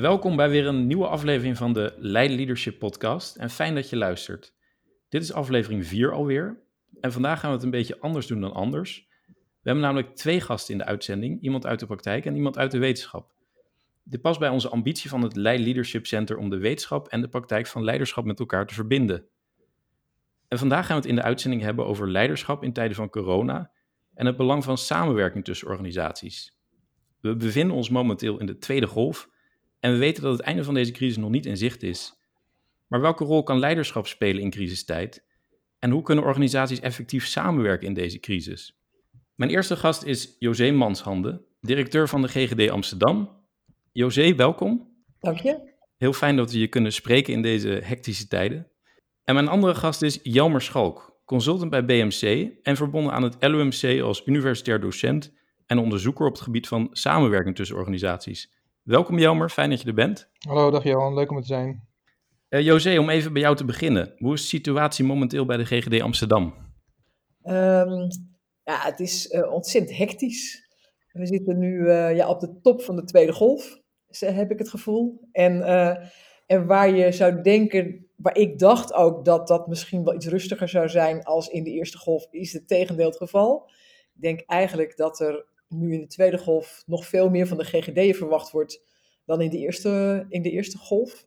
Welkom bij weer een nieuwe aflevering van de Leiden Leadership Podcast en fijn dat je luistert. Dit is aflevering 4 alweer en vandaag gaan we het een beetje anders doen dan anders. We hebben namelijk twee gasten in de uitzending, iemand uit de praktijk en iemand uit de wetenschap. Dit past bij onze ambitie van het Leiden Leadership Center om de wetenschap en de praktijk van leiderschap met elkaar te verbinden. En vandaag gaan we het in de uitzending hebben over leiderschap in tijden van corona en het belang van samenwerking tussen organisaties. We bevinden ons momenteel in de tweede golf en we weten dat het einde van deze crisis nog niet in zicht is. Maar welke rol kan leiderschap spelen in crisistijd? En hoe kunnen organisaties effectief samenwerken in deze crisis? Mijn eerste gast is José Manshande, directeur van de GGD Amsterdam. José, welkom. Dank je. Heel fijn dat we je kunnen spreken in deze hectische tijden. En mijn andere gast is Jelmer Schalk, consultant bij BMC en verbonden aan het LUMC als universitair docent en onderzoeker op het gebied van samenwerking tussen organisaties. Welkom Jelmer, fijn dat je er bent. Hallo, dag Johan, leuk om er te zijn. Uh, José, om even bij jou te beginnen. Hoe is de situatie momenteel bij de GGD Amsterdam? Um, ja, het is uh, ontzettend hectisch. We zitten nu uh, ja, op de top van de tweede golf, heb ik het gevoel. En, en waar je zou denken, waar ik dacht ook dat dat misschien wel iets rustiger zou zijn als in de eerste golf, is het tegendeel het geval. Ik denk eigenlijk dat er nu in de tweede golf nog veel meer van de GGD verwacht wordt dan in de eerste, in de eerste golf.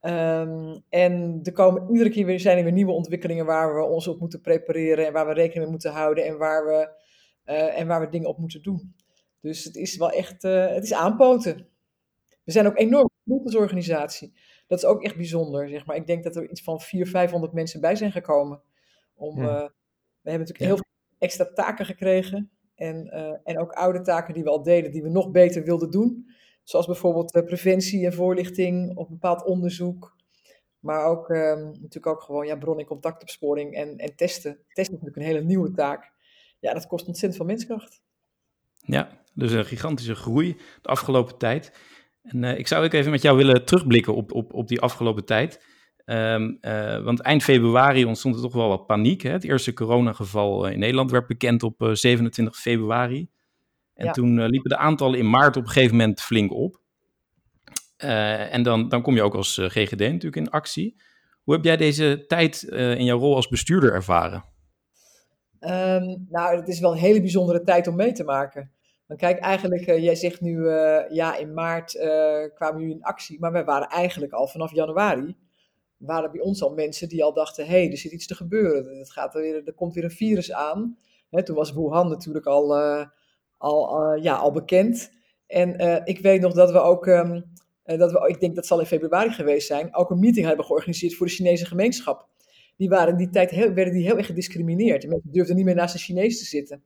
Um, en er komen iedere keer weer, zijn er weer nieuwe ontwikkelingen waar we ons op moeten prepareren en waar we rekening mee moeten houden en waar we, uh, en waar we dingen op moeten doen. Dus het is wel echt, uh, het is aanpoten. We zijn ook enorm goed als organisatie. Dat is ook echt bijzonder, zeg maar. Ik denk dat er iets van 400, 500 mensen bij zijn gekomen. Om, uh, we hebben natuurlijk ja. heel veel extra taken gekregen. En, uh, en ook oude taken die we al deden, die we nog beter wilden doen. Zoals bijvoorbeeld uh, preventie en voorlichting of bepaald onderzoek. Maar ook um, natuurlijk ook gewoon ja, bron- en contactopsporing en, en testen. Testen is natuurlijk een hele nieuwe taak. Ja, dat kost ontzettend veel menskracht. Ja, dus een gigantische groei de afgelopen tijd. En uh, ik zou ook even met jou willen terugblikken op, op, op die afgelopen tijd. Um, uh, want eind februari ontstond er toch wel wat paniek. Hè? Het eerste coronageval in Nederland werd bekend op uh, 27 februari. En ja. toen liepen de aantallen in maart op een gegeven moment flink op. en dan, dan kom je ook als GGD natuurlijk in actie. Hoe heb jij deze tijd in jouw rol als bestuurder ervaren? Um, nou, het is wel een hele bijzondere tijd om mee te maken. Want kijk, eigenlijk, uh, jij zegt nu, uh, ja, in maart uh, kwamen jullie in actie, maar wij waren eigenlijk al vanaf januari, waren bij ons al mensen die al dachten, hé, hey, er zit iets te gebeuren, het gaat er, weer, er komt weer een virus aan. Toen was Wuhan natuurlijk al, al, ja, al bekend. En ik weet nog dat we ook, um, dat we, ik denk dat zal in februari geweest zijn, ook een meeting hebben georganiseerd voor de Chinese gemeenschap. Die waren in die tijd heel, werden die heel erg gediscrimineerd. De mensen durfden niet meer naast een Chinees te zitten.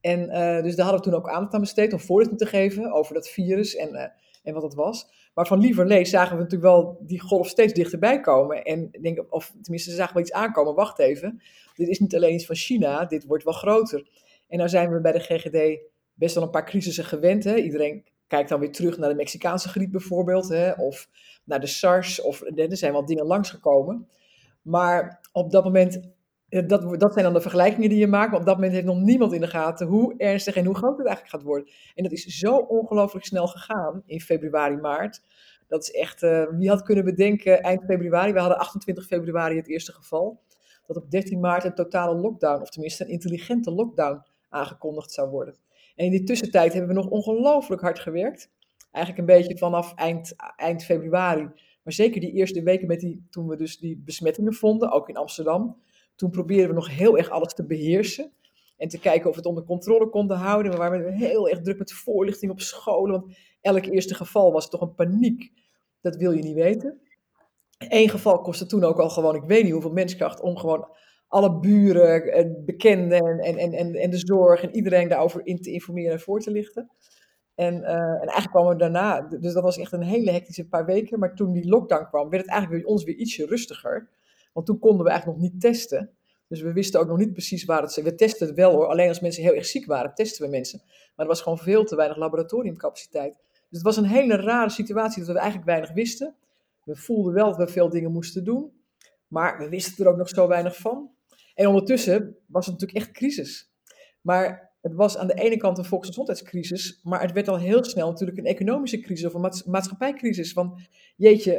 En dus daar hadden we toen ook aandacht aan besteed om voorlichting te geven over dat virus en, en wat het was. Maar van lieverlee zagen we natuurlijk wel die golf steeds dichterbij komen. En denk, of tenminste, ze zagen wel iets aankomen. Wacht even, dit is niet alleen iets van China, dit wordt wel groter. En nou zijn we bij de GGD best wel een paar crisissen gewend. Hè? Iedereen kijkt dan weer terug naar de Mexicaanse griep bijvoorbeeld, hè? of naar de SARS, of er zijn wel dingen langsgekomen. Maar op dat moment dat, dat zijn dan de vergelijkingen die je maakt. Maar op dat moment heeft nog niemand in de gaten hoe ernstig en hoe groot het eigenlijk gaat worden. En dat is zo ongelooflijk snel gegaan in februari, maart. Dat is echt, uh, wie had kunnen bedenken eind februari, we hadden 28 februari het eerste geval, dat op 13 maart een totale lockdown, of tenminste een intelligente lockdown, aangekondigd zou worden. En in die tussentijd hebben we nog ongelooflijk hard gewerkt. Eigenlijk een beetje vanaf eind, eind februari. Maar zeker die eerste weken met die, toen we dus die besmettingen vonden, ook in Amsterdam toen probeerden we nog heel erg alles te beheersen. En te kijken of we het onder controle konden houden. We waren heel erg druk met voorlichting op scholen. Want elk eerste geval was toch een paniek. Dat wil je niet weten. Eén geval kostte toen ook al gewoon, ik weet niet hoeveel menskracht, om gewoon alle buren, bekenden en, en, en, en de zorg en iedereen daarover in te informeren en voor te lichten. En, uh, en eigenlijk kwamen we daarna, dus dat was echt een hele hectische paar weken. Maar toen die lockdown kwam, werd het eigenlijk bij ons weer ietsje rustiger. Want toen konden we eigenlijk nog niet testen. Dus we wisten ook nog niet precies waar het. We testen het wel hoor. Alleen als mensen heel erg ziek waren, testen we mensen. Maar er was gewoon veel te weinig laboratoriumcapaciteit. Dus het was een hele rare situatie dat we eigenlijk weinig wisten. We voelden wel dat we veel dingen moesten doen. Maar we wisten er ook nog zo weinig van. En ondertussen was het natuurlijk echt crisis. Maar het was aan de ene kant een volksgezondheidscrisis, maar het werd al heel snel natuurlijk een economische crisis of een maatschappijcrisis. Van jeetje,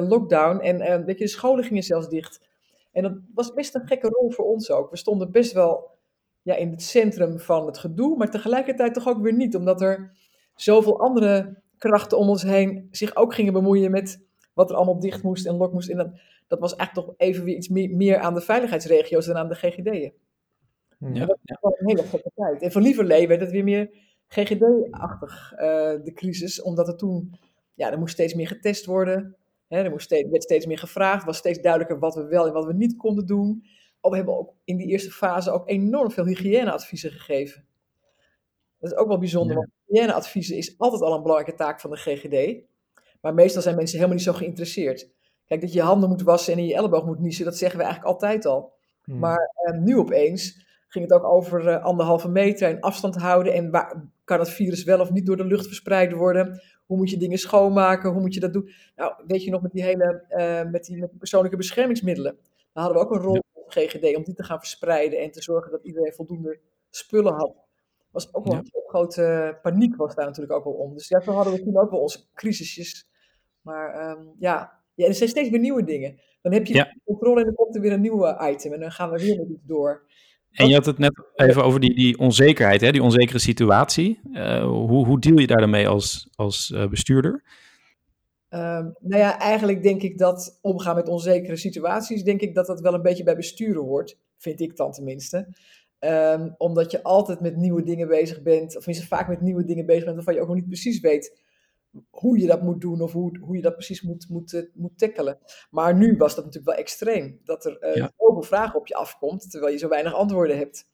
uh, lockdown en weet je, de scholen gingen zelfs dicht. En dat was best een gekke rol voor ons ook. We stonden best wel ja, in het centrum van het gedoe, maar tegelijkertijd toch ook weer niet, omdat er zoveel andere krachten om ons heen zich ook gingen bemoeien met wat er allemaal dicht moest en lok moest. En dat, dat was eigenlijk toch even weer iets meer, meer aan de veiligheidsregio's dan aan de GGD'en. Ja, dat was een hele gekke tijd. En voor Lieverlee werd het weer meer GGD-achtig, uh, eh, de crisis, omdat er toen, ja, er moest steeds meer getest worden. Hè, er moest steeds, werd steeds meer gevraagd, was steeds duidelijker wat we wel en wat we niet konden doen. Oh, we hebben ook in die eerste fase ook enorm veel hygiëneadviezen gegeven. Dat is ook wel bijzonder, want hygiëneadviezen is altijd al een belangrijke taak van de GGD. Maar meestal zijn mensen helemaal niet zo geïnteresseerd. Kijk, dat je je handen moet wassen en in je elleboog moet niezen, dat zeggen we eigenlijk altijd al. Hmm. Maar eh, nu opeens ging het ook over uh, anderhalve meter en afstand houden. En waar, kan het virus wel of niet door de lucht verspreid worden? Hoe moet je dingen schoonmaken? Hoe moet je dat doen? Nou, weet je nog met die hele uh, met, die, met persoonlijke beschermingsmiddelen. Daar hadden we ook een rol op GGD om die te gaan verspreiden en te zorgen dat iedereen voldoende spullen had. Was ook wel een grote paniek was daar natuurlijk ook wel om. Dus ja, toen hadden we toen ook wel onze crisisjes. Maar um, ja, ja, er zijn steeds weer nieuwe dingen. Dan heb je ja. controle en dan komt er weer een nieuwe item en dan gaan we weer met iets door. En je had het net even over die, die onzekerheid, hè? die onzekere situatie. Uh, hoe, hoe deal je daar dan mee als, als uh, bestuurder? Um, nou ja, eigenlijk denk ik dat omgaan met onzekere situaties, denk ik dat dat wel een beetje bij besturen hoort. Vind ik dan tenminste. Um, omdat je altijd met nieuwe dingen bezig bent, of minstens vaak met nieuwe dingen bezig bent waarvan je ook nog niet precies weet hoe je dat moet doen of hoe, hoe je dat precies moet, moet, uh, moet tackelen. Maar nu was dat natuurlijk wel extreem. Dat er uh, ja. zoveel vragen op je afkomt, terwijl je zo weinig antwoorden hebt.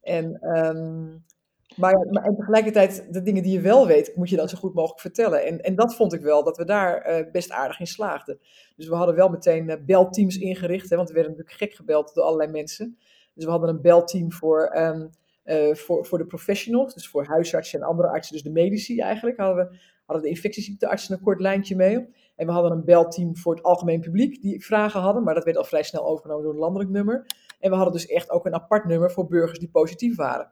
En, um, maar, maar, en tegelijkertijd, de dingen die je wel weet, moet je dan zo goed mogelijk vertellen. En, en dat vond ik wel, dat we daar uh, best aardig in slaagden. Dus we hadden wel meteen belteams ingericht, hè, want we werden natuurlijk gek gebeld door allerlei mensen. Dus we hadden een belteam voor... Um, uh, voor, voor de professionals, dus voor huisartsen en andere artsen, dus de medici eigenlijk, hadden we hadden de infectieziekteartsen een kort lijntje mee. En we hadden een belteam voor het algemeen publiek die vragen hadden, maar dat werd al vrij snel overgenomen door een landelijk nummer. En we hadden dus echt ook een apart nummer voor burgers die positief waren.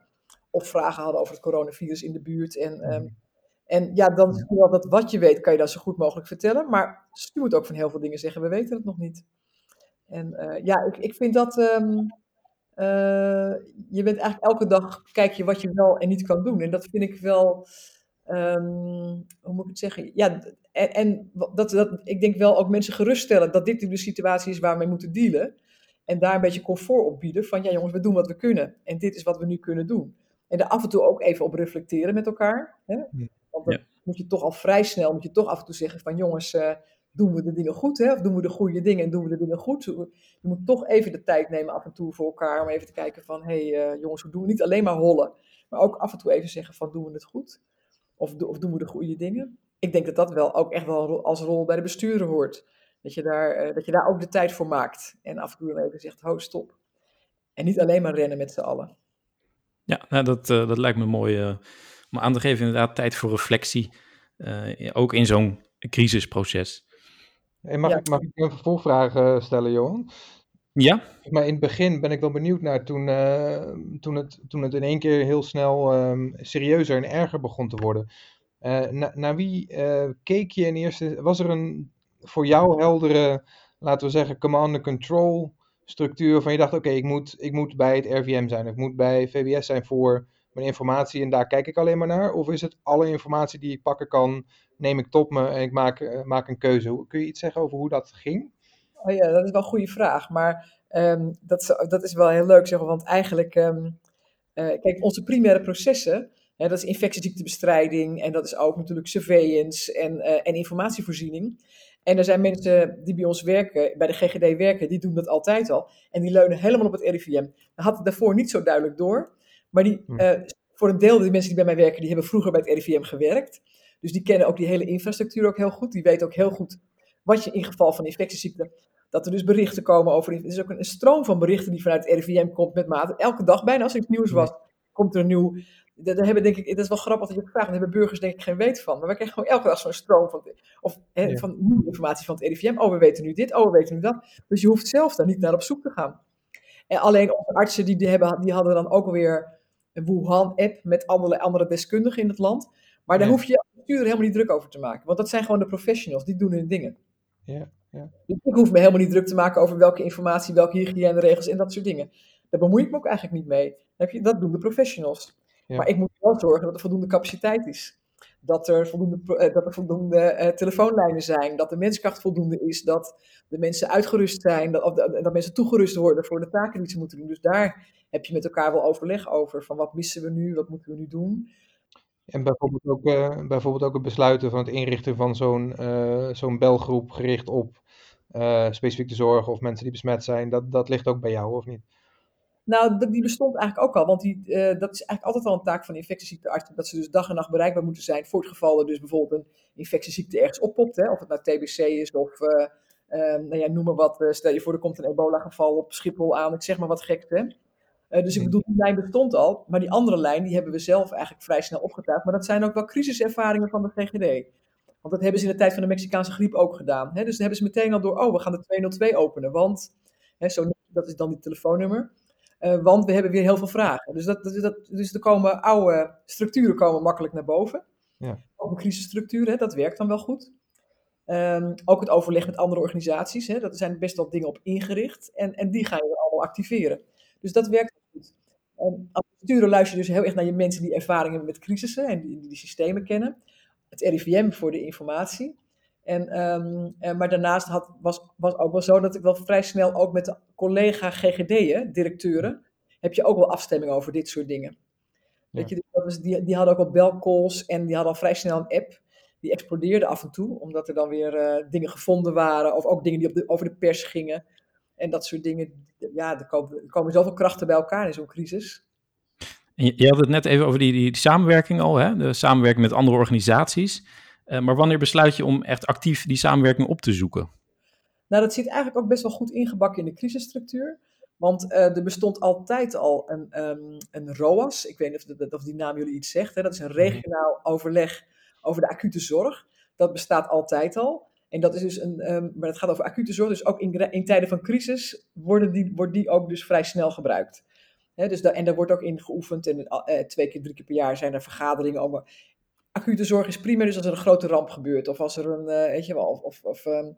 Of vragen hadden over het coronavirus in de buurt. En, um, en ja, dan is wel dat wat je weet, kan je dat zo goed mogelijk vertellen. Maar je moet ook van heel veel dingen zeggen, we weten het nog niet. En uh, ja, ik, ik vind dat. Um, uh, je bent eigenlijk elke dag, kijk je wat je wel en niet kan doen. En dat vind ik wel Um, hoe moet ik het zeggen? Ja, en, en dat, dat, ik denk wel ook mensen geruststellen dat dit de situatie is waar we mee moeten dealen. En daar een beetje comfort op bieden van ja jongens, we doen wat we kunnen. En dit is wat we nu kunnen doen. En er af en toe ook even op reflecteren met elkaar. Hè? Want dan moet je toch al vrij snel, moet je toch af en toe zeggen van jongens, uh, doen we de dingen goed? Hè? Of doen we de goede dingen en doen we de dingen goed? Je moet toch even de tijd nemen af en toe voor elkaar om even te kijken van hé hey, uh, jongens, hoe doen we niet alleen maar hollen. Maar ook af en toe even zeggen van doen we het goed? Of, of doen we de goede dingen? Ik denk dat dat wel ook echt wel als rol bij de bestuurder hoort. Dat je, daar, uh, dat je daar ook de tijd voor maakt. En af en toe even zegt, ho, stop. En niet alleen maar rennen met z'n allen. Ja, nou, dat, uh, dat lijkt me mooi uh, om aan te geven. Inderdaad, tijd voor reflectie. ook in zo'n crisisproces. Hey, mag, ja. ik, mag ik een vervolgvraag stellen, Johan? Ja. Maar in het begin ben ik wel benieuwd naar toen, uh, toen, het, toen het in één keer heel snel um, serieuzer en erger begon te worden. Na, naar wie uh, keek je in eerste? Was er een voor jou heldere, laten we zeggen, command and control structuur van je dacht, oké, ik, moet, ik moet bij het RVM zijn, ik moet bij VWS zijn voor mijn informatie en daar kijk ik alleen maar naar? Of is het alle informatie die ik pakken kan, neem ik tot me en ik maak, maak een keuze? Kun je iets zeggen over hoe dat ging? Oh ja, dat is wel een goede vraag. Maar um, dat, is, dat is wel heel leuk, zeg maar, want eigenlijk, um, uh, kijk, onze primaire processen, hè, dat is infectieziektebestrijding en dat is ook natuurlijk surveillance en, uh, en informatievoorziening. En er zijn mensen die bij ons werken, bij de GGD werken, die doen dat altijd al. En die leunen helemaal op het RIVM. Dat had het daarvoor niet zo duidelijk door. Maar die, uh, voor een deel, de mensen die bij mij werken, die hebben vroeger bij het RIVM gewerkt. Dus die kennen ook die hele infrastructuur ook heel goed. Die weten ook heel goed wat je in geval van infectieziekte, dat er dus berichten komen over. Het is ook een, stroom van berichten die vanuit het RIVM komt met mate. Elke dag bijna als er iets nieuws was, komt er een nieuw. Daar hebben, denk ik, dat is wel grappig dat je het vraagt. Daar hebben burgers denk ik geen weet van. Maar we krijgen gewoon elke dag zo'n stroom van, of, he, ja. van nieuwe informatie van het RIVM. Oh, we weten nu dit. Oh, we weten nu dat. Dus je hoeft zelf daar niet naar op zoek te gaan. En alleen onze artsen die, die, hebben, die hadden dan ook alweer een Wuhan-app met allerlei andere deskundigen in het land. Maar daar Ja. hoef je bestuurder helemaal niet druk over te maken. Want dat zijn gewoon de professionals, die doen hun dingen. Ja, ja. Dus ik hoef me helemaal niet druk te maken over welke informatie, welke hygiëneregels en dat soort dingen. Daar bemoei ik me ook eigenlijk niet mee. Dan heb je, dat doen de professionals. Ja. Maar ik moet wel zorgen dat er voldoende capaciteit is. Dat er voldoende, eh, dat er voldoende eh, telefoonlijnen zijn. Dat de menskracht voldoende is. Dat de mensen uitgerust zijn. Dat, dat mensen toegerust worden voor de taken die ze moeten doen. Dus daar heb je met elkaar wel overleg over. Van wat missen we nu? Wat moeten we nu doen? En bijvoorbeeld ook, eh, bijvoorbeeld ook het besluiten van het inrichten van zo'n eh, zo'n belgroep gericht op eh, specifiek zorg of mensen die besmet zijn. Dat, dat ligt ook bij jou, of niet? Nou, die bestond eigenlijk ook al, want die, dat is eigenlijk altijd al een taak van infectieziekteartsen, dat ze dus dag en nacht bereikbaar moeten zijn voor het geval er dus bijvoorbeeld een infectieziekte ergens oppopt, hè, of het nou TBC is of, eh, eh, nou ja, noem maar wat, stel je voor er komt een ebola-geval op Schiphol aan, ik zeg maar wat gek, hè. Eh, dus ik Mhm. bedoel, die lijn bestond al, maar die andere lijn, die hebben we zelf eigenlijk vrij snel opgetuigd, maar dat zijn ook wel crisiservaringen van de GGD. Want dat hebben ze in de tijd van de Mexicaanse griep ook gedaan. Hè? Dus dan hebben ze meteen al door, oh, we gaan de 202 openen, want, hè, zo, dat is dan die telefoonnummer. Eh, want we hebben weer heel veel vragen. Dus, dat, dat, dat- dus er komen oude structuren komen makkelijk naar boven. Ja. Ook een crisisstructuur, hè, dat werkt dan wel goed. Ehm, ook het overleg met andere organisaties, hè, daar zijn best wel dingen op ingericht. En, en die ga je allemaal activeren. Dus dat werkt goed. En als bestuurder luister je dus heel erg naar je mensen die ervaring hebben met crisissen en die, die, die systemen kennen. Het RIVM voor de informatie. En, ehm, eh, maar daarnaast had, was, was ook wel zo dat ik wel vrij snel ook met de collega GGD'en, directeuren, heb je ook wel afstemming over dit soort dingen. Weet je, dus dat was, die, die hadden ook wel belcalls en die hadden al vrij snel een app. Die explodeerde af en toe, omdat er dan weer eh, dingen gevonden waren. Of ook dingen die op de, over de pers gingen. En dat soort dingen. Ja, er komen, er komen zoveel krachten bij elkaar in zo'n crisis. En je, je had het net even over die, die, die samenwerking al, hè? de samenwerking met andere organisaties. Eh, maar wanneer besluit je om echt actief die samenwerking op te zoeken? Nou, dat zit eigenlijk ook best wel goed ingebakken in de crisisstructuur. Want eh, er bestond altijd al een, ehm, een ROAS. Ik weet niet of, of die naam jullie iets zegt. Hè? Dat is een regionaal overleg over de acute zorg. Dat bestaat altijd al. En dat is dus een, ehm, maar het gaat over acute zorg. Dus ook in, tijden van crisis worden die, wordt die ook dus vrij snel gebruikt. Dus daar, en daar wordt ook in geoefend. En eh, twee keer, drie keer per jaar zijn er vergaderingen over. Acute zorg is prima, dus als er een grote ramp gebeurt. Of als er een, eh, weet je wel, of, of, ehm,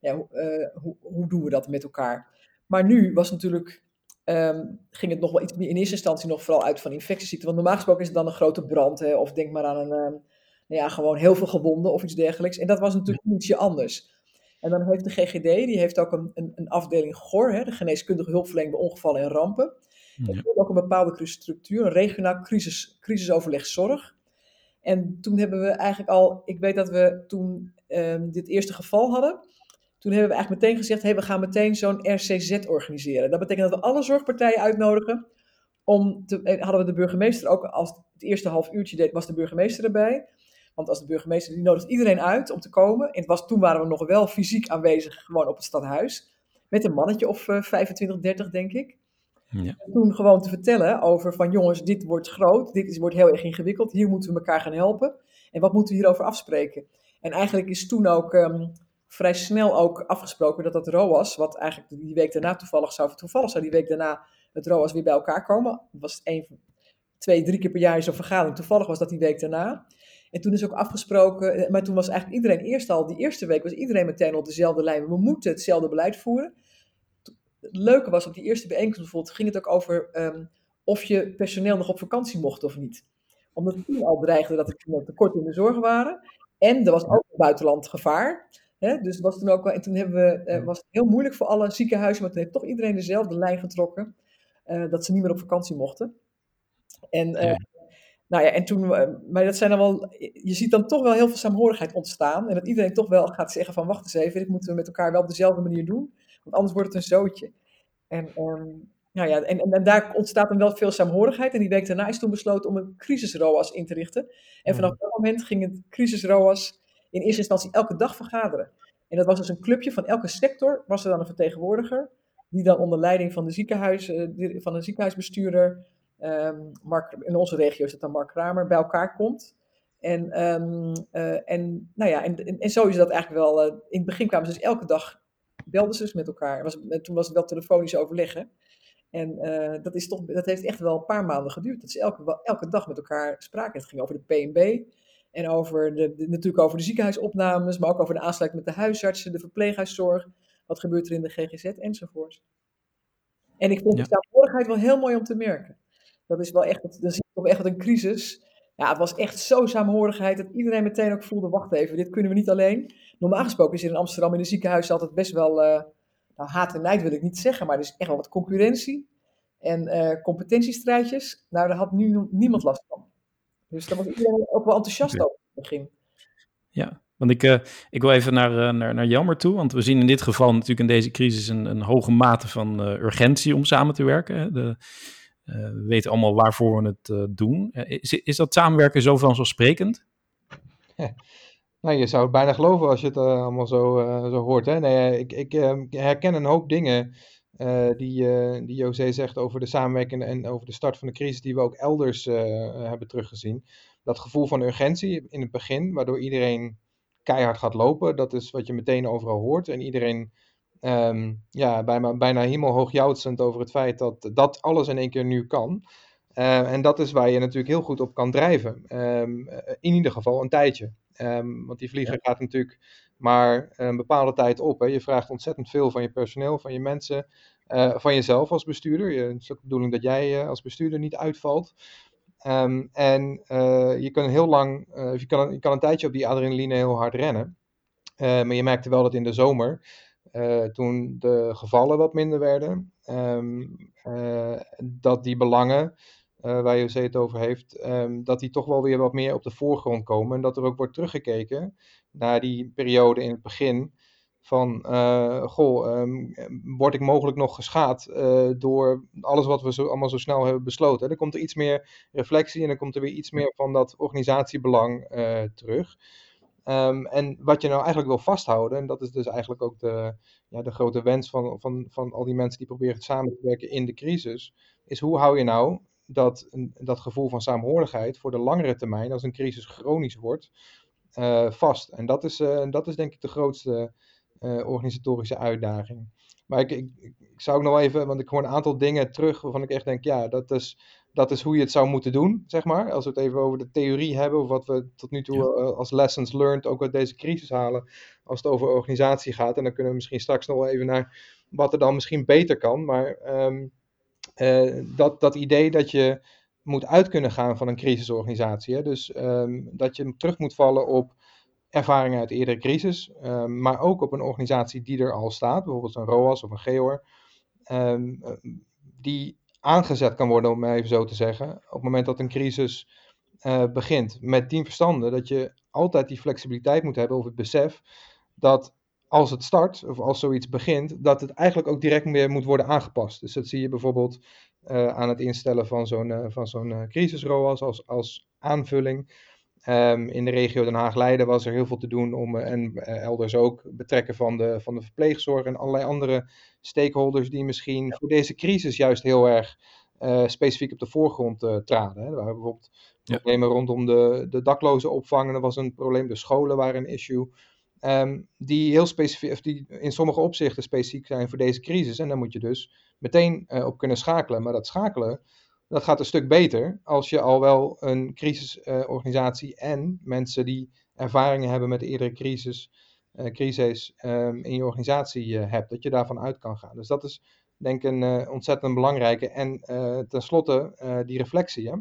ja, eh, hoe, hoe doen we dat met elkaar? Maar nu was natuurlijk, ehm, ging het nog wel iets meer in eerste instantie nog vooral uit van infectieziekten. Want normaal gesproken is het dan een grote brand, hè, of denk maar aan een, nou ja, gewoon heel veel gewonden of iets dergelijks. En dat was natuurlijk ietsje anders. En dan heeft de GGD, die heeft ook een, een, een afdeling GOR, hè, de geneeskundige hulpverlening bij ongevallen en rampen. Ja. Heeft ook een bepaalde structuur, een regionaal crisis, crisisoverleg zorg. En toen hebben we eigenlijk al, ik weet dat we toen ehm, dit eerste geval hadden, toen hebben we eigenlijk meteen gezegd, hey, we gaan meteen zo'n RCZ organiseren. Dat betekent dat we alle zorgpartijen uitnodigen. Om te, hadden we de burgemeester ook, als het eerste half uurtje deed, was de burgemeester erbij. Want als de burgemeester, die nodigt iedereen uit om te komen. En het was, toen waren we nog wel fysiek aanwezig, gewoon op het stadhuis. Met een mannetje of eh, 25, 30 denk ik. Ja. En toen gewoon te vertellen over van jongens, dit wordt groot, dit is, wordt heel erg ingewikkeld. Hier moeten we elkaar gaan helpen. En wat moeten we hierover afspreken? En eigenlijk is toen ook ehm, vrij snel ook afgesproken dat dat ROAS, wat eigenlijk die week daarna toevallig zou, toevallig zou die week daarna het ROAS weer bij elkaar komen. Dat was het één, twee, drie keer per jaar zo'n vergadering. Toevallig was dat die week daarna. En toen is ook afgesproken, eh, maar toen was eigenlijk iedereen eerst al, die eerste week was iedereen meteen op dezelfde lijn. We moeten hetzelfde beleid voeren. Het leuke was op die eerste bijeenkomst bijvoorbeeld, ging het ook over ehm, of je personeel nog op vakantie mocht of niet. Omdat toen al dreigde dat er tekorten in de zorg waren. En er was ook een buitenland gevaar. Hè? Dus was toen ook wel, en toen hebben we, eh, was het heel moeilijk voor alle ziekenhuizen, maar toen heeft toch iedereen dezelfde lijn getrokken. eh, dat ze niet meer op vakantie mochten. En, Ja. Nou ja, en toen, eh, maar dat zijn dan wel, je ziet dan toch wel heel veel saamhorigheid ontstaan. En dat iedereen toch wel gaat zeggen van, wacht eens even, dit moeten we met elkaar wel op dezelfde manier doen. Want anders wordt het een zootje. En, ehm, nou ja, en, en, en daar ontstaat dan wel veel saamhorigheid. En die week daarna is toen besloten om een crisis-ROAS in te richten. En vanaf dat moment ging het crisis-ROAS in eerste instantie elke dag vergaderen. En dat was dus een clubje van elke sector, was er dan een vertegenwoordiger. Die dan onder leiding van de, ziekenhuis, eh, van de ziekenhuisbestuurder, ehm, Mark, in onze regio is het dan Mark Kramer, bij elkaar komt. En, ehm, eh, en, nou ja, en, en, en zo is dat eigenlijk wel. eh, in het begin kwamen ze dus elke dag belden ze dus met elkaar. Was, toen was het wel telefonisch overleggen. En uh, dat, is toch, dat heeft echt wel een paar maanden geduurd. Dat ze elke, elke dag met elkaar spraken. Het ging over de PNB en over de, de, natuurlijk over de ziekenhuisopnames, maar ook over de aansluiting met de huisartsen, de verpleeghuiszorg. Wat gebeurt er in de GGZ enzovoort. En ik vond ja. de samenhorigheid wel heel mooi om te merken. Dat is wel echt, dan zie je toch echt een crisis. Ja, het was echt zo samenhorigheid dat iedereen meteen ook voelde, wacht even, dit kunnen we niet alleen. Normaal gesproken is er in Amsterdam in de ziekenhuizen altijd best wel, uh, nou haat en nijd wil ik niet zeggen, maar er is echt wel wat concurrentie en uh, competentiestrijdjes. Nou, daar had nu niemand last van. Dus daar was iedereen ook wel enthousiast over in het begin. Ja, want ik, uh, ik wil even naar, uh, naar, naar Jammer toe, want we zien in dit geval natuurlijk in deze crisis een, een hoge mate van uh, urgentie om samen te werken. Hè. De, we weten allemaal waarvoor we het doen. is, is dat samenwerken zo vanzelfsprekend? Nou, je zou het bijna geloven als je het allemaal zo, zo hoort. Hè? Nee, ik, ik herken een hoop dingen die, die José zegt over de samenwerking en over de start van de crisis, die we ook elders hebben teruggezien. Dat gevoel van urgentie in het begin, waardoor iedereen keihard gaat lopen. Dat is wat je meteen overal hoort. En iedereen um, ja, bijna, bijna hemelhoog jouwtsend over het feit dat dat alles in één keer nu kan. Uh, en dat is waar je natuurlijk heel goed op kan drijven. Um, in ieder geval een tijdje. Um, want die vlieger ja. gaat natuurlijk maar een bepaalde tijd op. Hè. Je vraagt ontzettend veel van je personeel, van je mensen, uh, van jezelf als bestuurder. Je, het is ook de bedoeling dat jij uh, als bestuurder niet uitvalt. Um, en je kan heel lang, je, kan, je kan een tijdje op die adrenaline heel hard rennen. Maar je merkte wel dat in de zomer, toen de gevallen wat minder werden, um, dat die belangen, waar José het over heeft, um, dat die toch wel weer wat meer op de voorgrond komen. En dat er ook wordt teruggekeken naar die periode in het begin van, uh, goh, um, word ik mogelijk nog geschaad uh, door alles wat we zo, allemaal zo snel hebben besloten. Dan komt er iets meer reflectie en dan komt er weer iets meer van dat organisatiebelang uh, terug. Um, en wat je nou eigenlijk wil vasthouden, en dat is dus eigenlijk ook de, ja, de grote wens van, van, van al die mensen die proberen samen te werken in de crisis, is hoe hou je nou dat, dat gevoel van saamhorigheid voor de langere termijn, als een crisis chronisch wordt, vast. En dat is, dat is denk ik de grootste uh, organisatorische uitdaging. Maar ik, ik, ik, zou ook nog even, want ik hoor een aantal dingen terug waarvan ik echt denk, ja, dat is, dat is hoe je het zou moeten doen, zeg maar. Als we het even over de theorie hebben, of wat we tot nu toe ja. uh, als lessons learned ook uit deze crisis halen, als het over organisatie gaat. En dan kunnen we misschien straks nog even naar wat er dan misschien beter kan. Maar um, uh, dat, dat idee dat je moet uit kunnen gaan van een crisisorganisatie. Hè? Dus um, dat je terug moet vallen op ervaringen uit eerdere crisis, um, maar ook op een organisatie die er al staat, bijvoorbeeld een ROAS of een GEOR, um, die aangezet kan worden, om even zo te zeggen, op het moment dat een crisis uh, begint. Met tien verstanden dat je altijd die flexibiliteit moet hebben of het besef dat als het start of als zoiets begint, dat het eigenlijk ook direct weer moet worden aangepast. Dus dat zie je bijvoorbeeld uh, aan het instellen van zo'n uh, van zo'n crisis-ROAS als, als aanvulling. Um, in de regio Den Haag-Leiden was er heel veel te doen om, en uh, elders ook, betrekken van de, van de verpleegzorg en allerlei andere stakeholders die misschien ja. voor deze crisis juist heel erg uh, specifiek op de voorgrond uh, traden. Hè. Er waren bijvoorbeeld ja. problemen rondom de, de dakloze opvang, er was een probleem, de scholen waren een issue. Um, die heel specifiek, of die in sommige opzichten specifiek zijn voor deze crisis. En daar moet je dus meteen op kunnen schakelen. Maar dat schakelen, dat gaat een stuk beter als je al wel een crisisorganisatie uh, en mensen die ervaringen hebben met eerdere crisis, uh, crises um, in je organisatie uh, hebt, dat je daarvan uit kan gaan. Dus dat is denk ik een ontzettend belangrijke. En tenslotte die reflectie. Hè?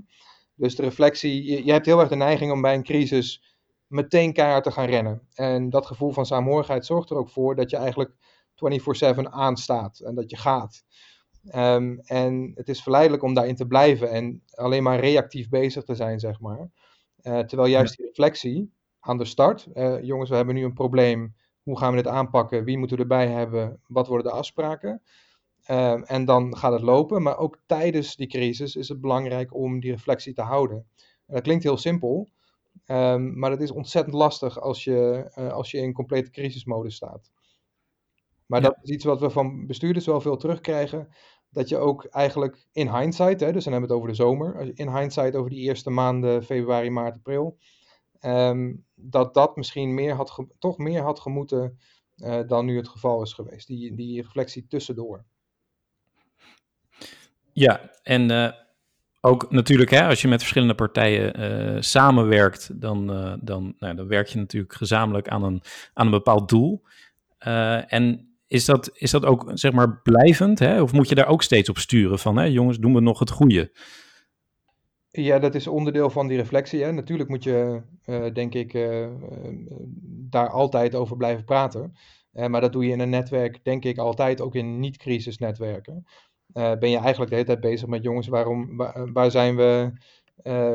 Dus de reflectie, je, je, hebt heel erg de neiging om bij een crisis meteen keihard te gaan rennen. En dat gevoel van saamhorigheid zorgt er ook voor dat je eigenlijk 24/7 aanstaat en dat je gaat. Um, en het is verleidelijk om daarin te blijven en alleen maar reactief bezig te zijn, zeg maar. Uh, terwijl juist die reflectie aan de start, uh, jongens, we hebben nu een probleem, hoe gaan we dit aanpakken, wie moeten we erbij hebben, wat worden de afspraken? Um, en dan gaat het lopen, maar ook tijdens die crisis is het belangrijk om die reflectie te houden. En dat klinkt heel simpel, um, maar dat is ontzettend lastig als je, uh, als je in complete crisismodus staat. Maar ja. dat is iets wat we van bestuurders wel veel terugkrijgen dat je ook eigenlijk in hindsight, hè, dus dan hebben we het over de zomer, in hindsight over die eerste maanden, februari, maart, april, um, dat dat misschien meer had toch meer had gemoeten uh, dan nu het geval is geweest. Die, die reflectie tussendoor. Ja, en uh, ook natuurlijk, hè, als je met verschillende partijen uh, samenwerkt, dan, dan, nou, dan werk je natuurlijk gezamenlijk aan een, aan een bepaald doel. en is dat, is dat ook zeg maar blijvend? Hè? Of moet je daar ook steeds op sturen van, hè, jongens, doen we nog het goede? Ja, dat is onderdeel van die reflectie. Hè. Natuurlijk moet je, uh, denk ik, uh, daar altijd over blijven praten. Maar dat doe je in een netwerk, denk ik, altijd, ook in niet-crisisnetwerken. ben je eigenlijk de hele tijd bezig met jongens, waarom, waar, zijn, we,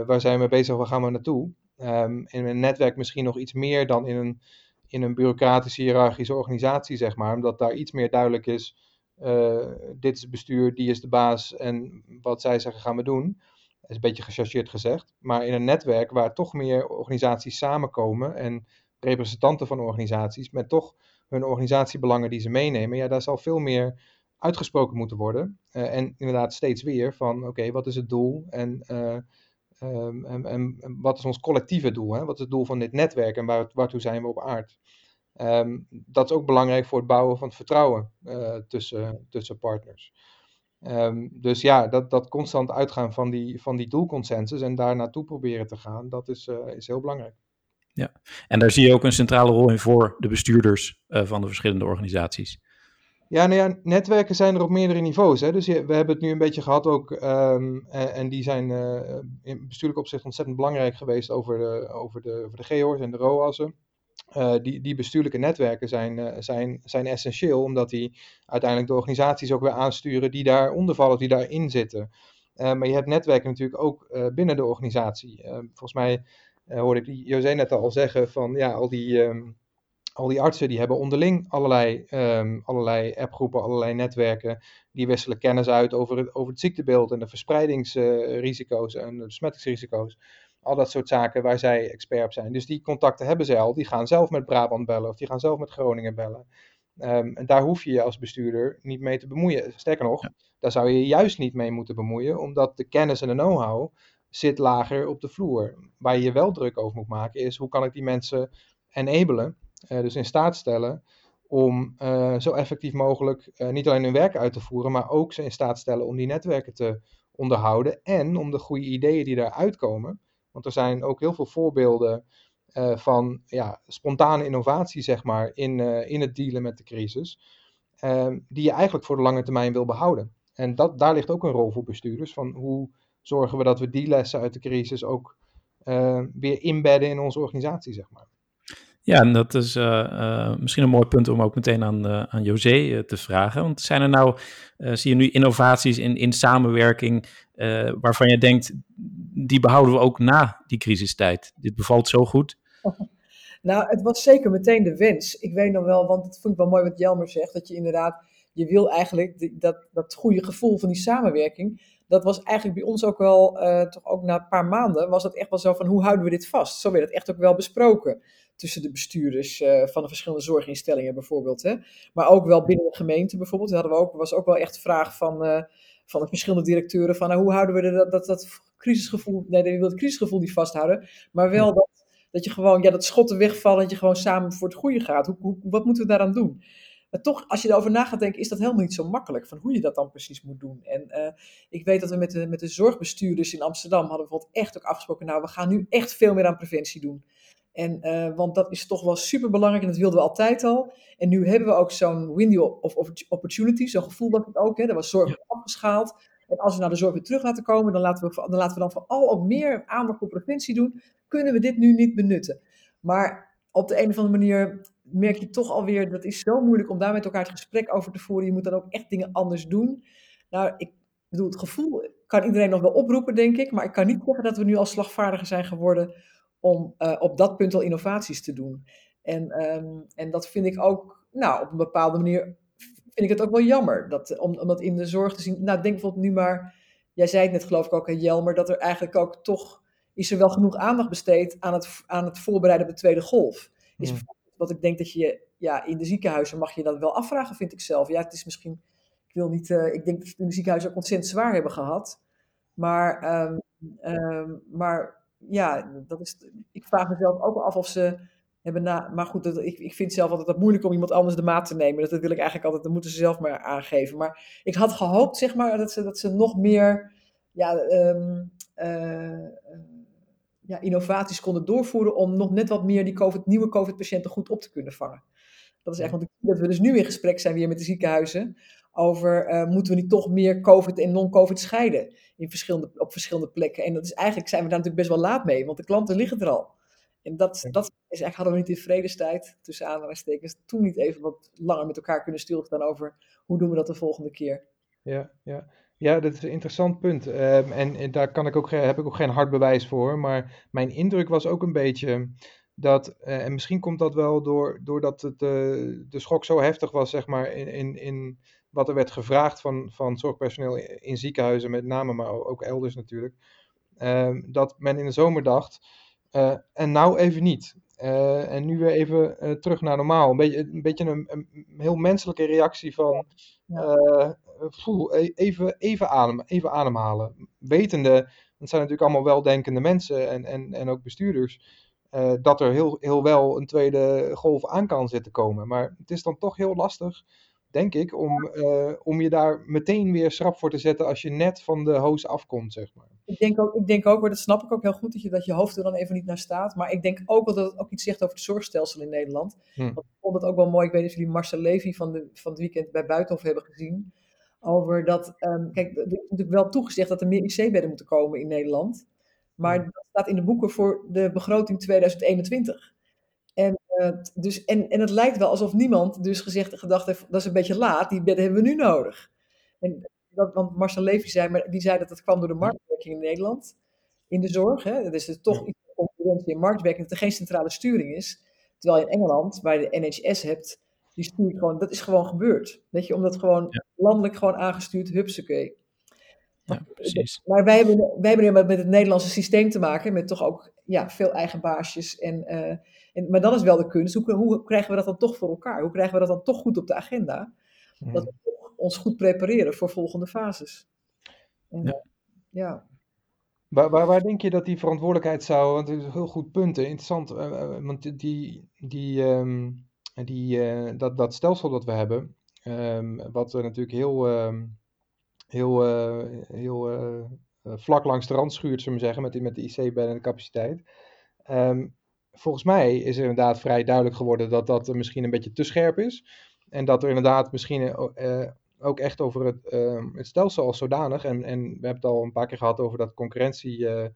waar zijn we bezig, waar gaan we naartoe? Um, in een netwerk misschien nog iets meer dan in een, in een bureaucratische, hiërarchische organisatie, zeg maar. Omdat daar iets meer duidelijk is, dit is het bestuur, die is de baas en wat zij zeggen gaan we doen is een beetje gechargeerd gezegd, maar in een netwerk waar toch meer organisaties samenkomen en representanten van organisaties met toch hun organisatiebelangen die ze meenemen, ja, daar zal veel meer uitgesproken moeten worden. Uh, en inderdaad steeds weer van, oké, wat is het doel en, uh, um, en, wat is ons collectieve doel? Hè? Wat is het doel van dit netwerk en waar, waartoe zijn we op aard? Um, dat is ook belangrijk voor het bouwen van het vertrouwen uh, tussen, tussen partners. Um, dus ja, dat, dat constant uitgaan van die, van die doelconsensus en daar naartoe proberen te gaan, dat is, uh, is heel belangrijk. Ja, en daar zie je ook een centrale rol in voor de bestuurders uh, van de verschillende organisaties. Ja, nou ja, netwerken zijn er op meerdere niveaus. Hè. Dus we hebben het nu een beetje gehad ook, en, en, die zijn uh, in bestuurlijk opzicht ontzettend belangrijk geweest over de, over de, de en de ROAS'en. Uh, die, die bestuurlijke netwerken zijn, zijn, zijn essentieel, omdat die uiteindelijk de organisaties ook weer aansturen die daaronder vallen, die daarin zitten. Maar je hebt netwerken natuurlijk ook binnen de organisatie. volgens mij hoorde ik José net al zeggen van ja, al die, um, al die artsen die hebben onderling allerlei, um, allerlei appgroepen, allerlei netwerken. Die wisselen kennis uit over het, over het ziektebeeld en de verspreidingsrisico's en de besmettingsrisico's. Al dat soort zaken waar zij expert op zijn. Dus die contacten hebben zij al. Die gaan zelf met Brabant bellen of die gaan zelf met Groningen bellen. Um, en daar hoef je je als bestuurder niet mee te bemoeien. Sterker nog, ja. daar zou je juist niet mee moeten bemoeien, omdat de kennis en de know-how zit lager op de vloer. Waar je je wel druk over moet maken is hoe kan ik die mensen enablen, dus in staat stellen om uh, zo effectief mogelijk uh, niet alleen hun werk uit te voeren, maar ook ze in staat stellen om die netwerken te onderhouden en om de goede ideeën die daaruit komen, want er zijn ook heel veel voorbeelden van ja, spontane innovatie, zeg maar, in, in het dealen met de crisis. Uh, die je eigenlijk voor de lange termijn wil behouden. En dat, daar ligt ook een rol voor bestuurders. Van hoe zorgen we dat we die lessen uit de crisis ook eh, weer inbedden in onze organisatie, zeg maar. Ja, en dat is uh, uh, misschien een mooi punt om ook meteen aan, uh, aan José te vragen. Want zijn er nou, zie je nu innovaties in, in samenwerking waarvan je denkt, die behouden we ook na die crisistijd? Dit bevalt zo goed. Nou, het was zeker meteen de wens. Ik weet nog wel, want het vond ik wel mooi wat Jelmer zegt, dat je inderdaad, je wil eigenlijk dat, dat goede gevoel van die samenwerking, dat was eigenlijk bij ons ook wel, toch ook na een paar maanden, was dat echt wel zo van, hoe houden we dit vast? Zo werd het echt ook wel besproken tussen de bestuurders uh, van de verschillende zorginstellingen bijvoorbeeld. Hè? Maar ook wel binnen de gemeente bijvoorbeeld. Hadden we ook, was ook wel echt de vraag van, uh, van de verschillende directeuren van nou, hoe houden we dat, dat, dat crisisgevoel, nee, je wil het crisisgevoel niet vasthouden, maar wel dat, dat je gewoon, ja, dat schotten wegvallen, dat je gewoon samen voor het goede gaat. Hoe, hoe, wat moeten we daaraan doen? Maar toch, als je erover na gaat denken, is dat helemaal niet zo makkelijk, van hoe je dat dan precies moet doen. En uh, ik weet dat we met de, met de zorgbestuurders in Amsterdam hadden bijvoorbeeld echt ook afgesproken, nou, we gaan nu echt veel meer aan preventie doen. En, uh, want dat is toch wel super belangrijk en dat wilden we altijd al. En nu hebben we ook zo'n window of opportunity, zo'n gevoel was het ook. Hè. Er was zorg ja. afgeschaald. En als we naar de zorg weer terug laten komen, dan laten we, dan, laten we dan vooral ook meer aandacht voor preventie doen. Kunnen we dit nu niet benutten? Maar op de een of andere manier merk je toch alweer, dat is zo moeilijk om daar met elkaar het gesprek over te voeren. Je moet dan ook echt dingen anders doen. Nou, ik bedoel, het gevoel kan iedereen nog wel oproepen, denk ik. Maar ik kan niet zeggen dat we nu al slagvaardiger zijn geworden om uh, op dat punt al innovaties te doen. En, um, en dat vind ik ook, nou, op een bepaalde manier vind ik het ook wel jammer. Dat, om, om dat in de zorg te zien. Nou, denk bijvoorbeeld nu maar, jij zei het net geloof ik ook, Jelmer, dat er eigenlijk ook toch, is er wel genoeg aandacht besteed aan het, aan het voorbereiden op de tweede golf. Is mm. wat ik denk dat je, ja, in de ziekenhuizen mag je dat wel afvragen, vind ik zelf. Ja, het is misschien, ik wil niet, uh, ik denk dat we in de ziekenhuizen ook ontzettend zwaar hebben gehad. Maar, um, um, maar ja, dat is, ik vraag mezelf ook af of ze hebben na, maar goed, dat, ik, ik vind zelf altijd dat moeilijk om iemand anders de maat te nemen. Dat, dat wil ik eigenlijk altijd, dat moeten ze zelf maar aangeven. Maar ik had gehoopt, zeg maar, dat ze, dat ze nog meer ja, eh, ja, innovaties konden doorvoeren om nog net wat meer die COVID, nieuwe COVID-patiënten goed op te kunnen vangen. Dat is echt, want ik zie dat we dus nu in gesprek zijn weer met de ziekenhuizen over uh, moeten we niet toch meer COVID en non-COVID scheiden in verschillende, op verschillende plekken. En dat is eigenlijk zijn we daar natuurlijk best wel laat mee, want de klanten liggen er al. En dat, dat is eigenlijk, hadden we niet in vredestijd, tussen aanhalingstekens, toen niet even wat langer met elkaar kunnen stilstaan over hoe doen we dat de volgende keer. Ja, ja. ja dat is een interessant punt. Um, en, en, daar kan ik ook, heb ik ook geen hard bewijs voor. Maar mijn indruk was ook een beetje dat, uh, en misschien komt dat wel door, doordat het, uh, de schok zo heftig was, zeg maar, in, in, in wat er werd gevraagd van, van zorgpersoneel in ziekenhuizen met name, maar ook elders natuurlijk. Um, dat men in de zomer dacht, uh, en nou even niet. Uh, en nu weer even uh, terug naar normaal. Een beetje een, beetje een, een heel menselijke reactie van voel, e-, even, even, adem, even ademhalen. Wetende, het zijn natuurlijk allemaal weldenkende mensen en, en, en ook bestuurders, dat er heel, heel wel een tweede golf aan kan zitten komen. Maar het is dan toch heel lastig denk ik, om, uh, om je daar meteen weer schrap voor te zetten als je net van de hoos afkomt, zeg maar. Ik denk ook, ik denk ook dat snap ik ook heel goed, dat je, dat je hoofd er dan even niet naar staat. Maar ik denk ook wel dat het ook iets zegt over het zorgstelsel in Nederland. Hm. Want ik vond het ook wel mooi, ik weet niet of jullie Marcel Levy van, de, van het weekend bij Buitenhof hebben gezien. Over dat, um, kijk, er is natuurlijk wel toegezegd dat er meer IC-bedden moeten komen in Nederland. Maar hm. dat staat in de boeken voor de begroting 2021. En, uh, dus, en, en het lijkt wel alsof niemand dus gezegd gedacht heeft, dat is een beetje laat, die bedden hebben we nu nodig. En dat, want Marcel Levy zei, maar die zei dat het kwam door de marktwerking in Nederland, in de zorg. Hè? Dat is er toch iets van concurrentie en marktwerking, dat er geen centrale sturing is. Terwijl in Engeland, waar je de NHS hebt, die stuurt gewoon, dat is gewoon gebeurd. Weet je, omdat gewoon ja. landelijk gewoon aangestuurd, hupsakee. Ja, precies. Maar wij hebben, wij hebben met het Nederlandse systeem te maken, met toch ook ja, veel eigen baasjes en... Uh, en, maar dan is wel de kunst, hoe, hoe, krijgen we dat dan toch voor elkaar? Hoe krijgen we dat dan toch goed op de agenda? Mm. Dat we ons goed prepareren voor volgende fases. En, ja. ja. Waar, waar, waar, denk je dat die verantwoordelijkheid zou, want het is een heel goed punt, interessant, uh, want die, die, um, die, uh, dat, dat stelsel dat we hebben, um, wat natuurlijk heel, um, heel, uh, heel vlak langs de rand schuurt, zullen we zeggen, met, met de IC-bed en de capaciteit volgens mij is er inderdaad vrij duidelijk geworden dat dat misschien een beetje te scherp is. En dat er inderdaad misschien uh, ook echt over het, uh, het stelsel als zodanig. En, en we hebben het al een paar keer gehad over dat concurrentie. Uh,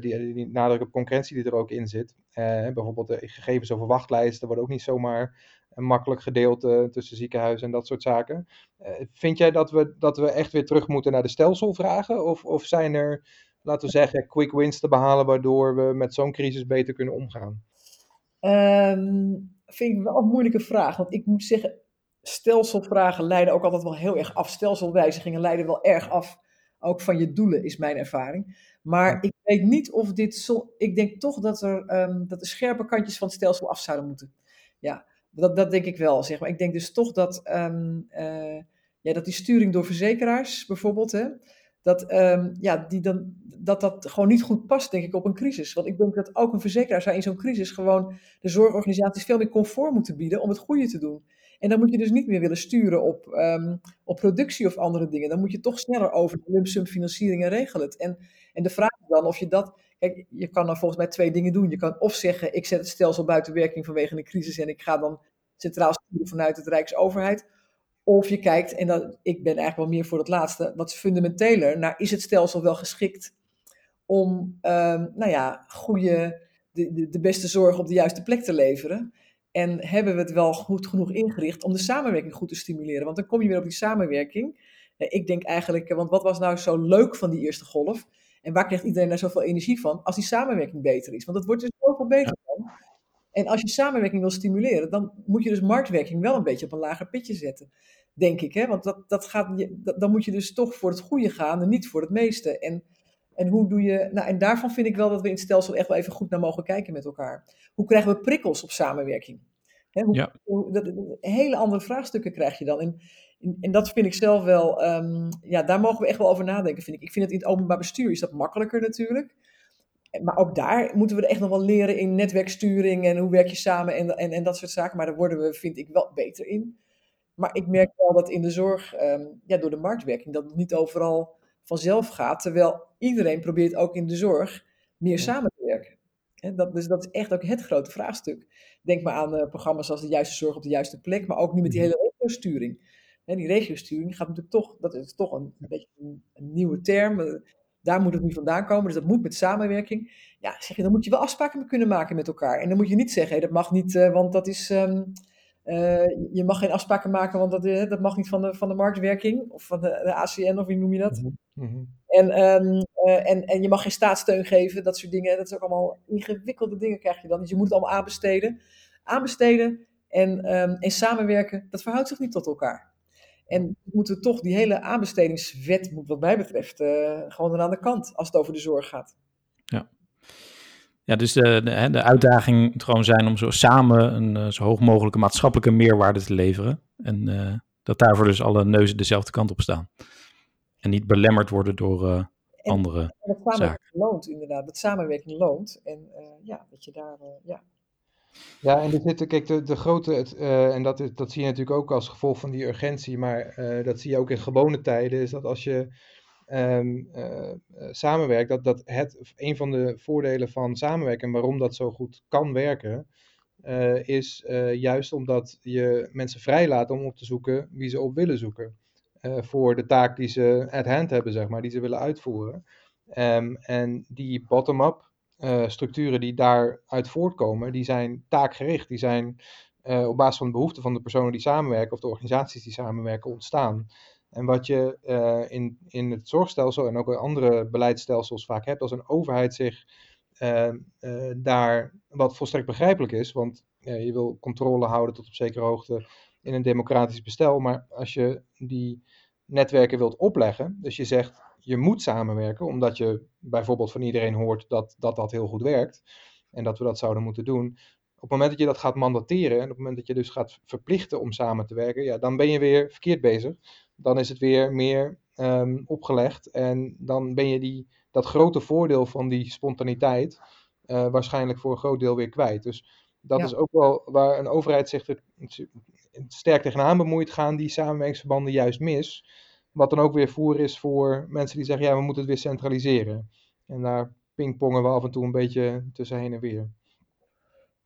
die, die nadruk op concurrentie die er ook in zit. bijvoorbeeld de gegevens over wachtlijsten worden ook niet zomaar makkelijk gedeeld tussen ziekenhuizen en dat soort zaken. vind jij dat we, dat we echt weer terug moeten naar de stelselvragen? Of, of zijn er laten we zeggen, quick wins te behalen, waardoor we met zo'n crisis beter kunnen omgaan? Um, vind ik wel een moeilijke vraag. Want ik moet zeggen, stelselvragen leiden ook altijd wel heel erg af. Stelselwijzigingen leiden wel erg af, ook van je doelen, is mijn ervaring. Maar ik weet niet of dit zo. Ik denk toch dat, er, um, dat de scherpe kantjes van het stelsel af zouden moeten. Ja, dat, dat denk ik wel. Zeg maar. Ik denk dus toch dat, um, uh, ja, dat die sturing door verzekeraars bijvoorbeeld. Hè, dat, um, ja, die dan, dat dat gewoon niet goed past, denk ik, op een crisis. Want ik denk dat ook een verzekeraar zou in zo'n crisis gewoon de zorgorganisaties veel meer comfort moeten bieden om het goede te doen. En dan moet je dus niet meer willen sturen op, um, op productie of andere dingen. Dan moet je toch sneller over de lump sum financiering en regelen. En, en de vraag is dan of je dat... Kijk, je kan dan volgens mij twee dingen doen. Je kan of zeggen, ik zet het stelsel buiten werking vanwege een crisis en ik ga dan centraal sturen vanuit het Rijksoverheid. Of je kijkt, en dat, ik ben eigenlijk wel meer voor het laatste, wat fundamenteler, naar is het stelsel wel geschikt om, um, nou ja, goede, de, de, de, beste zorg op de juiste plek te leveren? En hebben we het wel goed genoeg ingericht om de samenwerking goed te stimuleren? Want dan kom je weer op die samenwerking. Ik denk eigenlijk, want wat was nou zo leuk van die eerste golf? En waar krijgt iedereen nou zoveel energie van? Als die samenwerking beter is. Want het wordt er zoveel beter van. En als je samenwerking wil stimuleren, dan moet je dus marktwerking wel een beetje op een lager pitje zetten. Denk ik. Hè? Want dat, dat gaat, dan moet je dus toch voor het goede gaan en niet voor het meeste. En, en hoe doe je. Nou, en daarvan vind ik wel dat we in het stelsel echt wel even goed naar mogen kijken met elkaar. Hoe krijgen we prikkels op samenwerking? Hè, hoe, ja. hoe, dat, hele andere vraagstukken krijg je dan. En, en, dat vind ik zelf wel. Um, ja, daar mogen we echt wel over nadenken, vind ik. Ik vind het in het openbaar bestuur is dat makkelijker natuurlijk Maar ook daar moeten we er echt nog wel leren in netwerksturing en hoe werk je samen en, en, en dat soort zaken. Maar daar worden we, vind ik, wel beter in. Maar ik merk wel dat in de zorg, ehm, ja, door de marktwerking, dat het niet overal vanzelf gaat. Terwijl iedereen probeert ook in de zorg meer samen te werken. dat, dus dat is echt ook het grote vraagstuk. Denk maar aan uh, programma's als de juiste zorg op de juiste plek, maar ook nu met die hele regiosturing. Hè, die regiosturing gaat natuurlijk toch, dat is toch een, een beetje een, nieuwe term. Eh, daar moet het nu vandaan komen, dus dat moet met samenwerking. Ja, zeg je, dan moet je wel afspraken kunnen maken met elkaar. En dan moet je niet zeggen, dat mag niet, uh, want dat is... Um, uh, je mag geen afspraken maken, want dat, dat mag niet van de, van de marktwerking of van de, de ACN of wie noem je dat. Mm -hmm. en, um, uh, en, en je mag geen staatssteun geven, dat soort dingen. Dat is ook allemaal ingewikkelde dingen krijg je dan. Dus je moet het allemaal aanbesteden. Aanbesteden en, um, en samenwerken, dat verhoudt zich niet tot elkaar. En moeten we toch die hele aanbestedingswet, wat mij betreft, uh, gewoon aan de kant als het over de zorg gaat. Ja. Ja, dus de, de, de uitdaging moet gewoon zijn om zo samen een uh, zo hoog mogelijke maatschappelijke meerwaarde te leveren. En uh, dat daarvoor dus alle neuzen dezelfde kant op staan. En niet belemmerd worden door uh, en, andere en dat samenwerking zaken. loont, inderdaad. Dat samenwerking loont. En ja, dat je daar, ja. Ja, en er zitten, kijk, de, de grote, het, uh, en dat, dat zie je natuurlijk ook als gevolg van die urgentie, maar uh, dat zie je ook in gewone tijden, is dat als je um, uh, samenwerkt, dat, dat het, een van de voordelen van samenwerken en waarom dat zo goed kan werken, is juist omdat je mensen vrijlaat om op te zoeken wie ze op willen zoeken. voor de taak die ze at hand hebben, zeg maar, die ze willen uitvoeren. Um, en die bottom-up uh, structuren die daaruit voortkomen, die zijn taakgericht. Die zijn uh, op basis van de behoeften van de personen die samenwerken of de organisaties die samenwerken ontstaan. En wat je uh, in, in het zorgstelsel en ook in andere beleidsstelsels vaak hebt, als een overheid zich daar, wat volstrekt begrijpelijk is, want je wil controle houden tot op zekere hoogte in een democratisch bestel, maar als je die netwerken wilt opleggen, dus je zegt je moet samenwerken, omdat je bijvoorbeeld van iedereen hoort dat, dat dat heel goed werkt en dat we dat zouden moeten doen. Op het moment dat je dat gaat mandateren en op het moment dat je dus gaat verplichten om samen te werken, ja, dan ben je weer verkeerd bezig. Dan is het weer meer um, opgelegd en dan ben je die, dat grote voordeel van die spontaniteit uh, waarschijnlijk voor een groot deel weer kwijt. Dus dat ja. is ook wel waar een overheid zich er sterk tegenaan bemoeit, gaan die samenwerkingsverbanden juist mis. Wat dan ook weer voer is voor mensen die zeggen, ja, we moeten het weer centraliseren. En daar pingpongen we af en toe een beetje tussen heen en weer.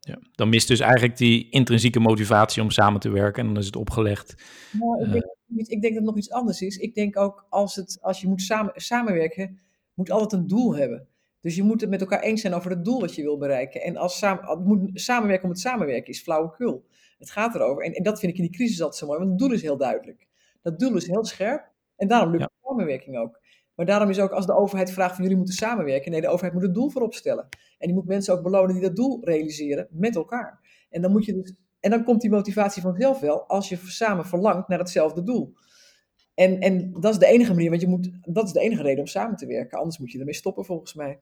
Ja, dan mist dus eigenlijk die intrinsieke motivatie om samen te werken en dan is het opgelegd. Nou, ik, denk, uh, ik denk dat het nog iets anders is. Ik denk ook als, het, als je moet samen, samenwerken, moet altijd een doel hebben. Dus je moet het met elkaar eens zijn over het doel dat je wil bereiken. En als samen, moet samenwerken om het samenwerken is flauwekul. Het gaat erover. En, en dat vind ik in die crisis altijd zo mooi, want het doel is heel duidelijk. Dat doel is heel scherp. En daarom lukt ja. de samenwerking ook. Maar daarom is ook als de overheid vraagt van jullie moeten samenwerken. Nee, de overheid moet het doel voorop stellen. En die moet mensen ook belonen die dat doel realiseren met elkaar. En dan, moet je dus, en dan komt die motivatie vanzelf wel als je samen verlangt naar hetzelfde doel. En, en dat is de enige manier, want je moet, dat is de enige reden om samen te werken. Anders moet je ermee stoppen volgens mij.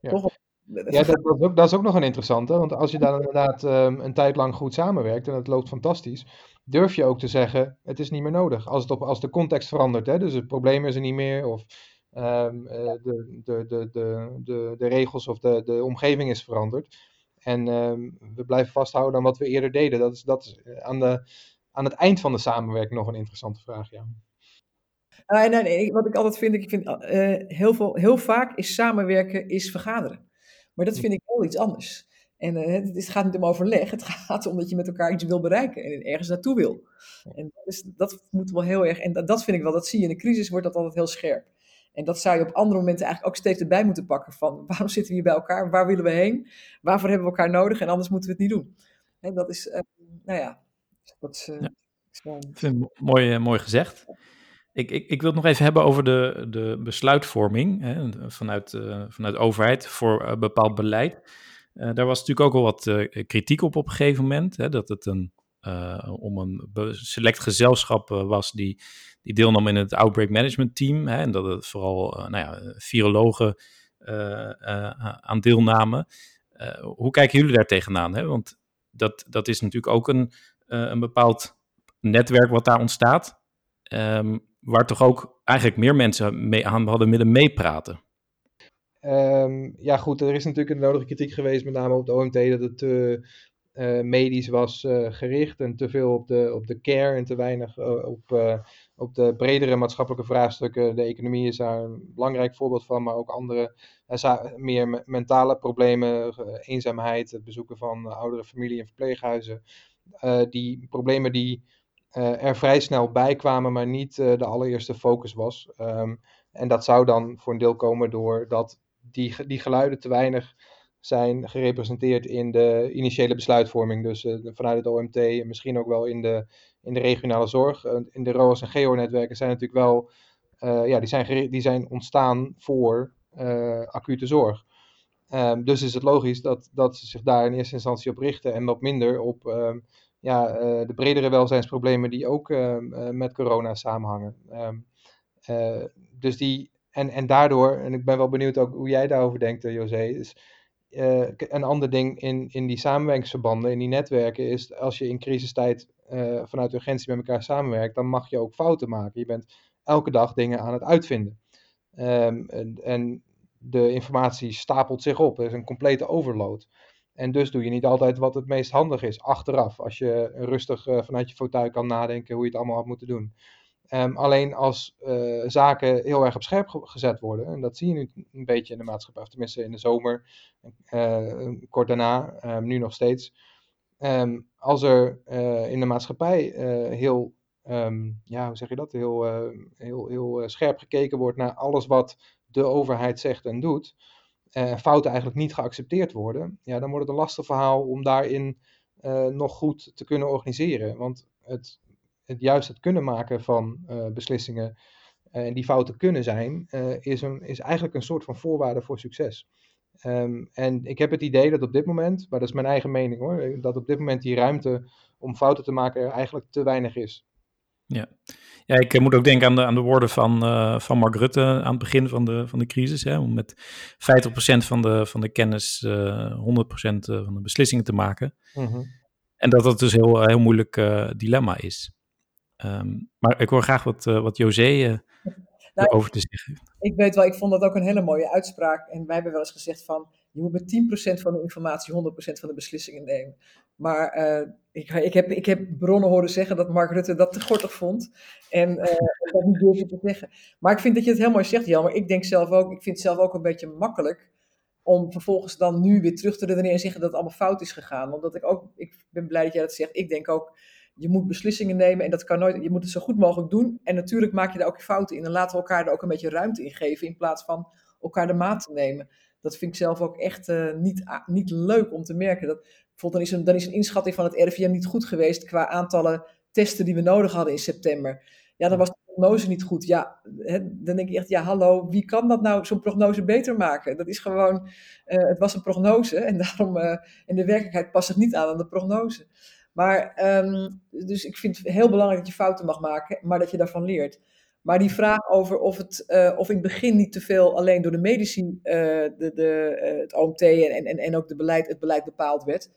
Ja. Toch? Ja, dat, dat, is ook, dat is ook nog een interessante. Want als je dan inderdaad um, een tijd lang goed samenwerkt en het loopt fantastisch, durf je ook te zeggen, het is niet meer nodig. Als, het op, als de context verandert, hè, dus het probleem is er niet meer, of um, uh, de, de, de, de, de, de regels of de, de omgeving is veranderd. En um, we blijven vasthouden aan wat we eerder deden. Dat is, dat is aan, de, aan het eind van de samenwerking nog een interessante vraag, ja. Uh, nee, nee, wat ik altijd vind, ik vind uh, heel, veel, heel vaak is samenwerken is vergaderen. Maar dat vind ik heel iets anders. En uh, het, gaat niet om overleg, het gaat om dat je met elkaar iets wil bereiken en ergens naartoe wil. En dat, is, dat moet wel heel erg, en dat, dat, vind ik wel, dat zie je in een crisis, wordt dat altijd heel scherp. En dat zou je op andere momenten eigenlijk ook steeds erbij moeten pakken van waarom zitten we hier bij elkaar, waar willen we heen, waarvoor hebben we elkaar nodig en anders moeten we het niet doen. En dat is, uh, nou ja, dat is, uh, ja. is wel... Ik vind het mooi, mooi gezegd. Ik, ik, ik wil het nog even hebben over de, de besluitvorming hè, vanuit, uh, vanuit overheid voor uh, bepaald beleid. Uh, daar was natuurlijk ook al wat kritiek op op een gegeven moment. Hè, dat het een, om een select gezelschap was die, die deelnam in het Outbreak Management Team. Hè, en dat het vooral nou ja, virologen aan deelnamen. hoe kijken jullie daar tegenaan? Hè? Want dat, dat is natuurlijk ook een, een bepaald netwerk wat daar ontstaat. Um, waar toch ook eigenlijk meer mensen mee aan hadden willen meepraten. ehm, ja, goed, er is natuurlijk een nodige kritiek geweest, met name op de OMT, dat het te uh, medisch was uh, gericht en te veel op de, op de care en te weinig uh, op, op de bredere maatschappelijke vraagstukken. De economie is daar een belangrijk voorbeeld van, maar ook andere meer mentale problemen, eenzaamheid, het bezoeken van oudere familie en verpleeghuizen. die problemen die er vrij snel bij kwamen, maar niet de allereerste focus was. Um, en dat zou dan voor een deel komen doordat die, die geluiden te weinig zijn gerepresenteerd in de initiële besluitvorming. Dus uh, vanuit het OMT en misschien ook wel in de, in de regionale zorg. In de ROAS en GEO-netwerken zijn natuurlijk wel, ja, die zijn, die zijn ontstaan voor acute zorg. Um, dus is het logisch dat, dat ze zich daar in eerste instantie op richten en wat minder op um, ja, de bredere welzijnsproblemen die ook ehm, met corona samenhangen. dus die, en, en daardoor, en ik ben wel benieuwd ook hoe jij daarover denkt, José, een ander ding in, in die samenwerkingsverbanden, in die netwerken, is als je in crisistijd uh, vanuit urgentie met elkaar samenwerkt, dan mag je ook fouten maken. Je bent elke dag dingen aan het uitvinden. Um, en, en, de informatie stapelt zich op. Er is een complete overload. En dus doe je niet altijd wat het meest handig is, achteraf. Als je rustig uh, vanuit je fauteuil kan nadenken hoe je het allemaal had moeten doen. Um, alleen als uh, zaken heel erg op scherp gezet worden, en dat zie je nu een beetje in de maatschappij, of tenminste in de zomer, uh, kort daarna, um, nu nog steeds. Um, als er in de maatschappij heel, ja, hoe zeg je dat, heel, heel, heel scherp gekeken wordt naar alles wat de overheid zegt en doet, en fouten eigenlijk niet geaccepteerd worden, ja, dan wordt het een lastig verhaal om daarin nog goed te kunnen organiseren. Want het het juist het kunnen maken van uh, beslissingen uh, en die fouten kunnen zijn, uh, is, een, is eigenlijk een soort van voorwaarde voor succes. Um, en ik heb het idee dat op dit moment, maar dat is mijn eigen mening hoor, dat op dit moment die ruimte om fouten te maken er eigenlijk te weinig is. Ja, ja ik moet ook denken aan de, aan de woorden van, uh, van Mark Rutte aan het begin van de, van de crisis. Hè, om met 50% van de, van de kennis uh, 100% van de beslissingen te maken. Mm -hmm. En dat dat dus heel, heel moeilijk uh, dilemma is. Um, maar ik hoor graag wat, uh, wat José uh, nou, over te zeggen. Ik weet wel, ik vond dat ook een hele mooie uitspraak. En wij hebben wel eens gezegd van, je moet met 10% van de informatie 100% van de beslissingen nemen. Maar uh, ik, ik, heb, ik heb bronnen horen zeggen dat Mark Rutte dat te gortig vond. En dat niet durfde te zeggen. Maar ik vind dat je het heel mooi zegt, Jan. Maar ik denk zelf ook, ik vind het zelf ook een beetje makkelijk om vervolgens dan nu weer terug te redeneren en zeggen dat het allemaal fout is gegaan. Omdat ik ook, ik ben blij dat jij dat zegt. Ik denk ook, je moet beslissingen nemen en dat kan nooit, je moet het zo goed mogelijk doen. En natuurlijk maak je daar ook fouten in en laten we elkaar er ook een beetje ruimte in geven in plaats van elkaar de maat te nemen. Dat vind ik zelf ook echt uh, niet, niet leuk om te merken. Dat, bijvoorbeeld dan is, een, dan is een inschatting van het RIVM niet goed geweest qua aantallen testen die we nodig hadden in september. Ja, dan was de prognose niet goed. Ja, hè, dan denk ik echt, ja hallo, wie kan dat nou, zo'n prognose beter maken? Dat is gewoon, uh, het was een prognose en daarom, uh, in de werkelijkheid past het niet aan aan de prognose. Maar, um, dus ik vind het heel belangrijk dat je fouten mag maken, maar dat je daarvan leert. Maar die vraag over of, het, uh, of in het begin niet te veel alleen door de medici, uh, de, de, uh, het OMT en, en, en ook de beleid, het beleid bepaald werd,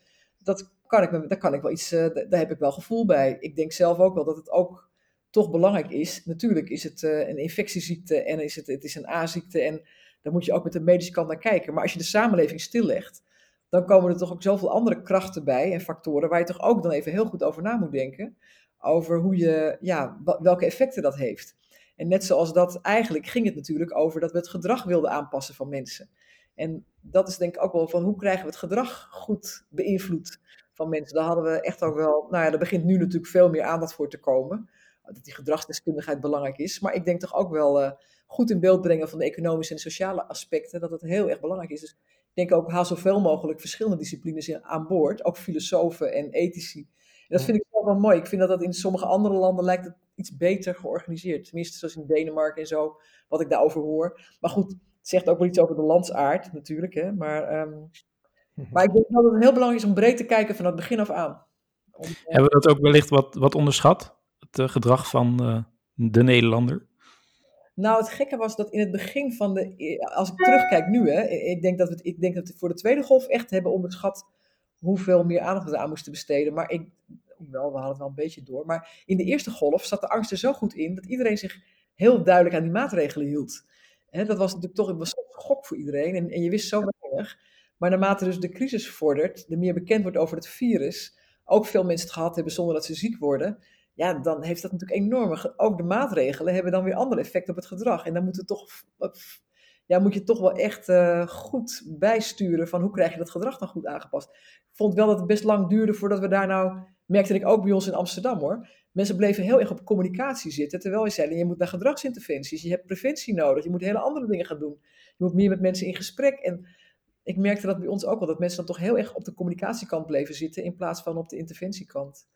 dat kan ik, daar kan ik wel iets, daar heb ik wel gevoel bij. Ik denk zelf ook wel dat het ook toch belangrijk is. Natuurlijk is het een infectieziekte en is het, het is een A-ziekte en daar moet je ook met de medische kant naar kijken. Maar als je de samenleving stillegt, dan komen er toch ook zoveel andere krachten bij en factoren waar je toch ook dan even heel goed over na moet denken. Over hoe je, ja, welke effecten dat heeft. En net zoals dat, eigenlijk ging het natuurlijk over dat we het gedrag wilden aanpassen van mensen. En dat is denk ik ook wel van hoe krijgen we het gedrag goed beïnvloed van mensen. Daar hadden we echt ook wel, nou ja, er begint nu natuurlijk veel meer aandacht voor te komen. Dat die gedragsdeskundigheid belangrijk is. Maar ik denk toch ook wel uh, goed in beeld brengen van de economische en sociale aspecten, dat het heel erg belangrijk is. Dus denk ook, haal zoveel mogelijk verschillende disciplines in, aan boord. Ook filosofen en ethici. En dat vind ik wel wel mooi. Ik vind dat dat in sommige andere landen lijkt het iets beter georganiseerd. Tenminste, zoals in Denemarken en zo, wat ik daarover hoor. Maar goed, het zegt ook wel iets over de landsaard natuurlijk. Hè? Maar, um, maar ik denk dat het heel belangrijk is om breed te kijken van het begin af aan. Om, uh, Hebben we dat ook wellicht wat, wat onderschat? Het uh, gedrag van uh, de Nederlander? Nou, het gekke was dat in het begin van de. Als ik terugkijk nu, hè, ik denk dat we, ik denk dat we voor de tweede golf echt hebben onderschat hoeveel meer aandacht we aan moesten besteden. Maar ik. We hadden het wel een beetje door. Maar in de eerste golf zat de angst er zo goed in dat iedereen zich heel duidelijk aan die maatregelen hield. dat was natuurlijk toch was een schok voor iedereen. En, en je wist zo weinig. Maar naarmate dus de crisis vordert, de meer bekend wordt over het virus, ook veel mensen het gehad hebben zonder dat ze ziek worden, ja, dan heeft dat natuurlijk enorme. Ook de maatregelen hebben dan weer andere effecten op het gedrag. En dan moet, het toch, ja, moet je toch wel echt uh, goed bijsturen van hoe krijg je dat gedrag dan goed aangepast. Ik vond wel dat het best lang duurde voordat we daar nou, merkte ik ook bij ons in Amsterdam hoor. Mensen bleven heel erg op communicatie zitten, terwijl je zei, je moet naar gedragsinterventies, je hebt preventie nodig, je moet hele andere dingen gaan doen. Je moet meer met mensen in gesprek. En ik merkte dat bij ons ook wel, dat mensen dan toch heel erg op de communicatiekant bleven zitten in plaats van op de interventiekant.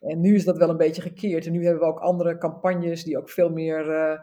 En nu is dat wel een beetje gekeerd. En nu hebben we ook andere campagnes die ook veel meer uh,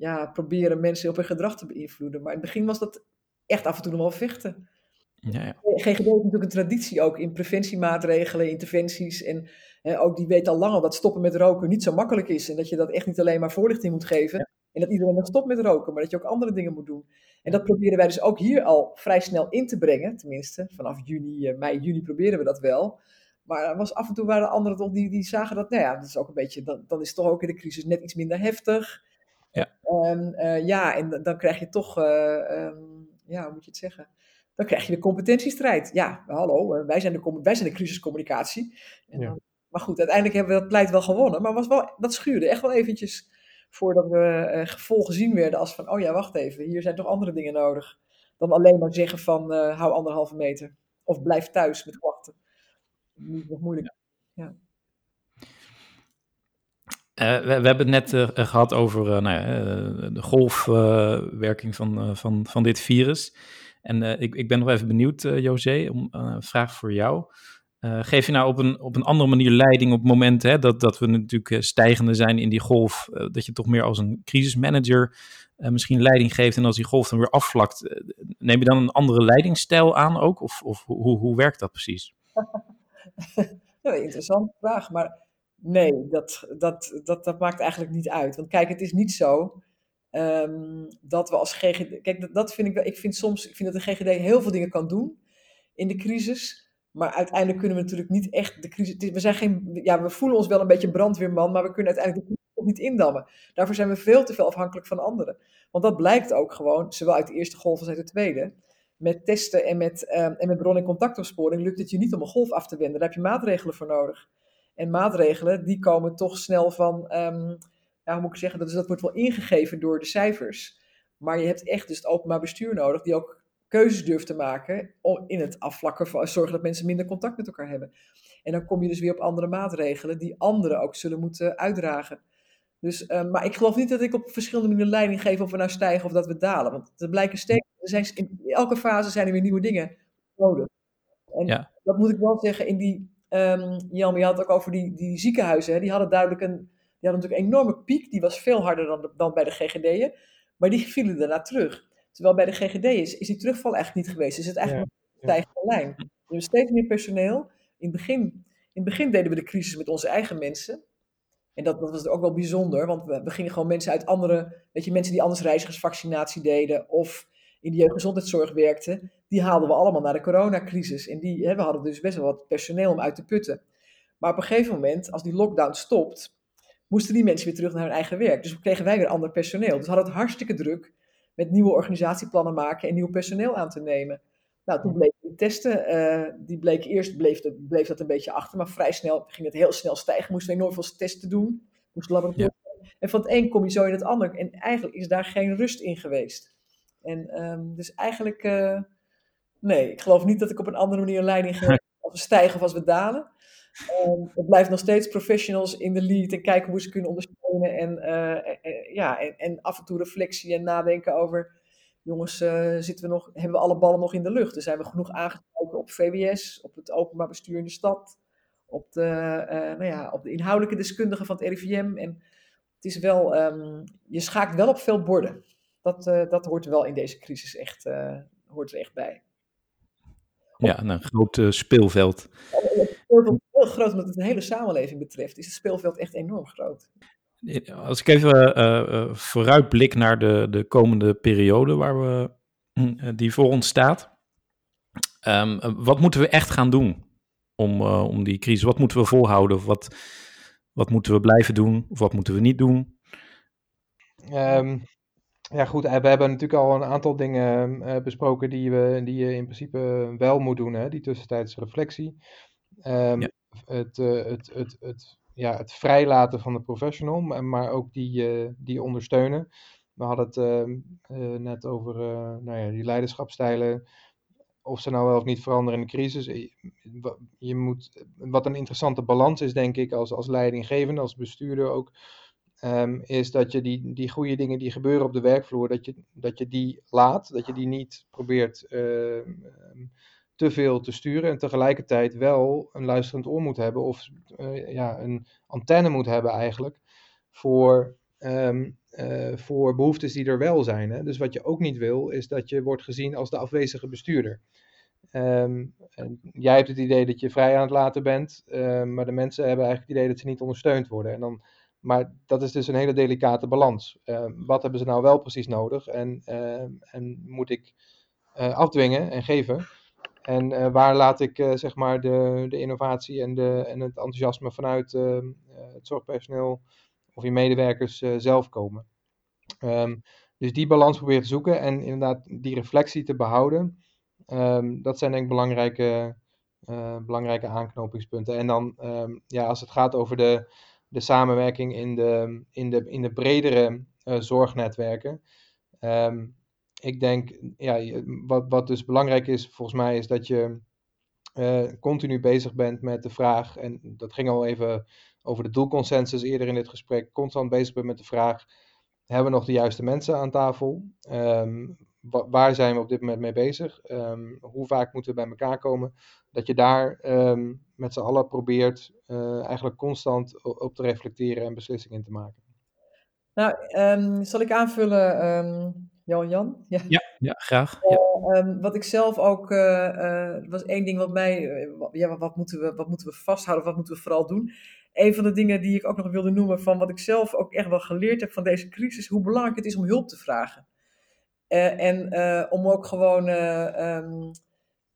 ja, proberen mensen op hun gedrag te beïnvloeden. Maar in het begin was dat echt af en toe nog wel vechten. Ja, ja. GGD heeft natuurlijk een traditie ook in preventiemaatregelen, interventies. En ook die weet al lang al dat stoppen met roken niet zo makkelijk is. En dat je dat echt niet alleen maar voorlichting moet geven. En dat iedereen dan stopt met roken, maar dat je ook andere dingen moet doen. En dat proberen wij dus ook hier al vrij snel in te brengen. Tenminste, vanaf juni, eh, mei, juni proberen we dat wel. Maar was af en toe waren anderen toch die, die zagen dat, nou ja, dat is ook een beetje, dan, dan is het toch ook in de crisis net iets minder heftig. Ja, um, uh, ja en dan krijg je toch, uh, um, ja, hoe moet je het zeggen? Dan krijg je de competentiestrijd. Ja, hallo, wij zijn de, wij zijn de crisiscommunicatie. En, ja. Maar goed, uiteindelijk hebben we dat pleit wel gewonnen. Maar was wel, dat schuurde echt wel eventjes voordat we uh, vol gezien werden als van, oh ja, wacht even, hier zijn toch andere dingen nodig. Dan alleen maar zeggen van, hou anderhalve meter. Of blijf thuis met klachten niet nog moeilijk. Ja. We, we, hebben het net uh, gehad over uh, nou ja, de golfwerking van, van, van dit virus. En ik, ik ben nog even benieuwd, José, om een vraag voor jou. geef je nou op een, op een andere manier leiding op het moment hè, dat, dat we natuurlijk stijgende zijn in die golf, dat je toch meer als een crisismanager misschien leiding geeft en als die golf dan weer afvlakt, neem je dan een andere leidingsstijl aan ook? Of, of hoe, hoe werkt dat precies? interessante vraag, maar nee, dat, dat, dat, dat maakt eigenlijk niet uit. Want kijk, het is niet zo um, dat we als GGD. Kijk, dat, dat vind ik wel. Ik vind soms ik vind dat de GGD heel veel dingen kan doen in de crisis. Maar uiteindelijk kunnen we natuurlijk niet echt de crisis. We, zijn geen, ja, we voelen ons wel een beetje brandweerman, maar we kunnen uiteindelijk de crisis niet indammen. Daarvoor zijn we veel te veel afhankelijk van anderen. Want dat blijkt ook gewoon, zowel uit de eerste golf als uit de tweede met testen en met, um, en met bron- en contactopsporing lukt het je niet om een golf af te wenden. Daar heb je maatregelen voor nodig. En maatregelen, die komen toch snel van, um, ja, hoe moet ik zeggen, dat, is, dat wordt wel ingegeven door de cijfers. Maar je hebt echt dus het openbaar bestuur nodig, die ook keuzes durft te maken om in het afvlakken van zorgen dat mensen minder contact met elkaar hebben. En dan kom je dus weer op andere maatregelen die anderen ook zullen moeten uitdragen. Dus, um, maar ik geloof niet dat ik op verschillende manieren leiding geef of we nou stijgen of dat we dalen. Want er blijken steeds, er zijn, in elke fase zijn er weer nieuwe dingen nodig. En ja. dat moet ik wel zeggen, in die, um, Jan, je had het ook over die, die ziekenhuizen. Hè, die hadden duidelijk een, die hadden natuurlijk een enorme piek, die was veel harder dan, dan bij de GGD'en. Maar die vielen daarna terug. Terwijl bij de GGD is, is die terugval eigenlijk niet geweest. Is het eigenlijk ja. een stijgende lijn. We hebben steeds meer personeel. In het, begin, in het begin deden we de crisis met onze eigen mensen. En dat, dat was ook wel bijzonder, want we, we, gingen gewoon mensen uit andere, weet je, mensen die anders reizigersvaccinatie deden of in de jeugdgezondheidszorg werkten, die haalden we allemaal naar de coronacrisis. En die, hè, we hadden dus best wel wat personeel om uit te putten. Maar op een gegeven moment, als die lockdown stopt, moesten die mensen weer terug naar hun eigen werk. Dus kregen wij weer ander personeel. Dus we hadden het hartstikke druk met nieuwe organisatieplannen maken en nieuw personeel aan te nemen. Nou, toen bleken die testen, uh, die bleken eerst bleef dat, bleef dat een beetje achter, maar vrij snel ging het heel snel stijgen. Moesten we enorm veel testen doen, moesten laboratorium. Ja. En van het een kom je zo in het ander. En eigenlijk is daar geen rust in geweest. En um, dus eigenlijk, uh, nee, ik geloof niet dat ik op een andere manier leiding geef als we stijgen of als we dalen. Um, het blijft nog steeds professionals in de lead en kijken hoe ze kunnen ondersteunen. En, uh, ja, en, en af en toe reflectie en nadenken over jongens, uh, zitten we nog, hebben we alle ballen nog in de lucht? Dus zijn we genoeg aangesproken op VWS, op het openbaar bestuur in de stad, op de, uh, nou ja, op de inhoudelijke deskundigen van het RIVM. En het is wel, um, je schaakt wel op veel borden. Dat, dat hoort wel in deze crisis echt, hoort er echt bij. Ja, een groot speelveld. Het speelveld is heel groot, omdat het een hele samenleving betreft. Is het speelveld echt enorm groot. Als ik even uh, vooruit blik naar de, de komende periode waar we, uh, die voor ons staat. Um, wat moeten we echt gaan doen om, om die crisis? Wat moeten we volhouden? Of wat, wat moeten we blijven doen? Of wat moeten we niet doen? Um, ja, goed, we hebben natuurlijk al een aantal dingen uh, besproken die, we, die je in principe wel moet doen, hè? die tussentijdse reflectie. Um, ja. het, het, het, het, ja, het vrijlaten van de professional, maar, ook die, die ondersteunen. We hadden het ehm, net over nou ja, die leiderschapstijlen, of ze nou wel of niet veranderen in de crisis. Je, je moet, wat een interessante balans is, denk ik, als, als leidinggevende, als bestuurder ook um, is dat je die, die goede dingen die gebeuren op de werkvloer, dat je, dat je die laat, dat je die niet probeert uh, te veel te sturen en tegelijkertijd wel een luisterend oor moet hebben of uh, ja, een antenne moet hebben eigenlijk voor, uh, voor behoeftes die er wel zijn. Hè? Dus wat je ook niet wil is dat je wordt gezien als de afwezige bestuurder. Jij hebt het idee dat je vrij aan het laten bent, maar de mensen hebben eigenlijk het idee dat ze niet ondersteund worden. En dan maar dat is dus een hele delicate balans. Uh, wat hebben ze nou wel precies nodig en, uh, en moet ik uh, afdwingen en geven? En waar laat ik zeg maar de, de innovatie en, de, en het enthousiasme vanuit het zorgpersoneel of je medewerkers zelf komen? Um, dus die balans proberen te zoeken en inderdaad die reflectie te behouden. Um, dat zijn denk ik belangrijke, belangrijke aanknopingspunten. En dan um, ja, als het gaat over de, de samenwerking in de, in de, in de bredere uh, zorgnetwerken. Um, ik denk, ja, wat, wat dus belangrijk is volgens mij, is dat je uh, continu bezig bent met de vraag, en dat ging al even over de doelconsensus eerder in dit gesprek, constant bezig bent met de vraag, hebben we nog de juiste mensen aan tafel? Um, waar zijn we op dit moment mee bezig? Um, hoe vaak moeten we bij elkaar komen? Dat je daar um, met z'n allen probeert uh, eigenlijk constant op te reflecteren en beslissingen in te maken. Nou, um, zal ik aanvullen, um, Jan Jan? Ja, ja, ja graag. Ja. Uh, wat ik zelf ook, uh, was één ding wat mij, ja, wat moeten, we, wat moeten we vasthouden, wat moeten we vooral doen? Een van de dingen die ik ook nog wilde noemen van wat ik zelf ook echt wel geleerd heb van deze crisis, hoe belangrijk het is om hulp te vragen. En om ook gewoon um,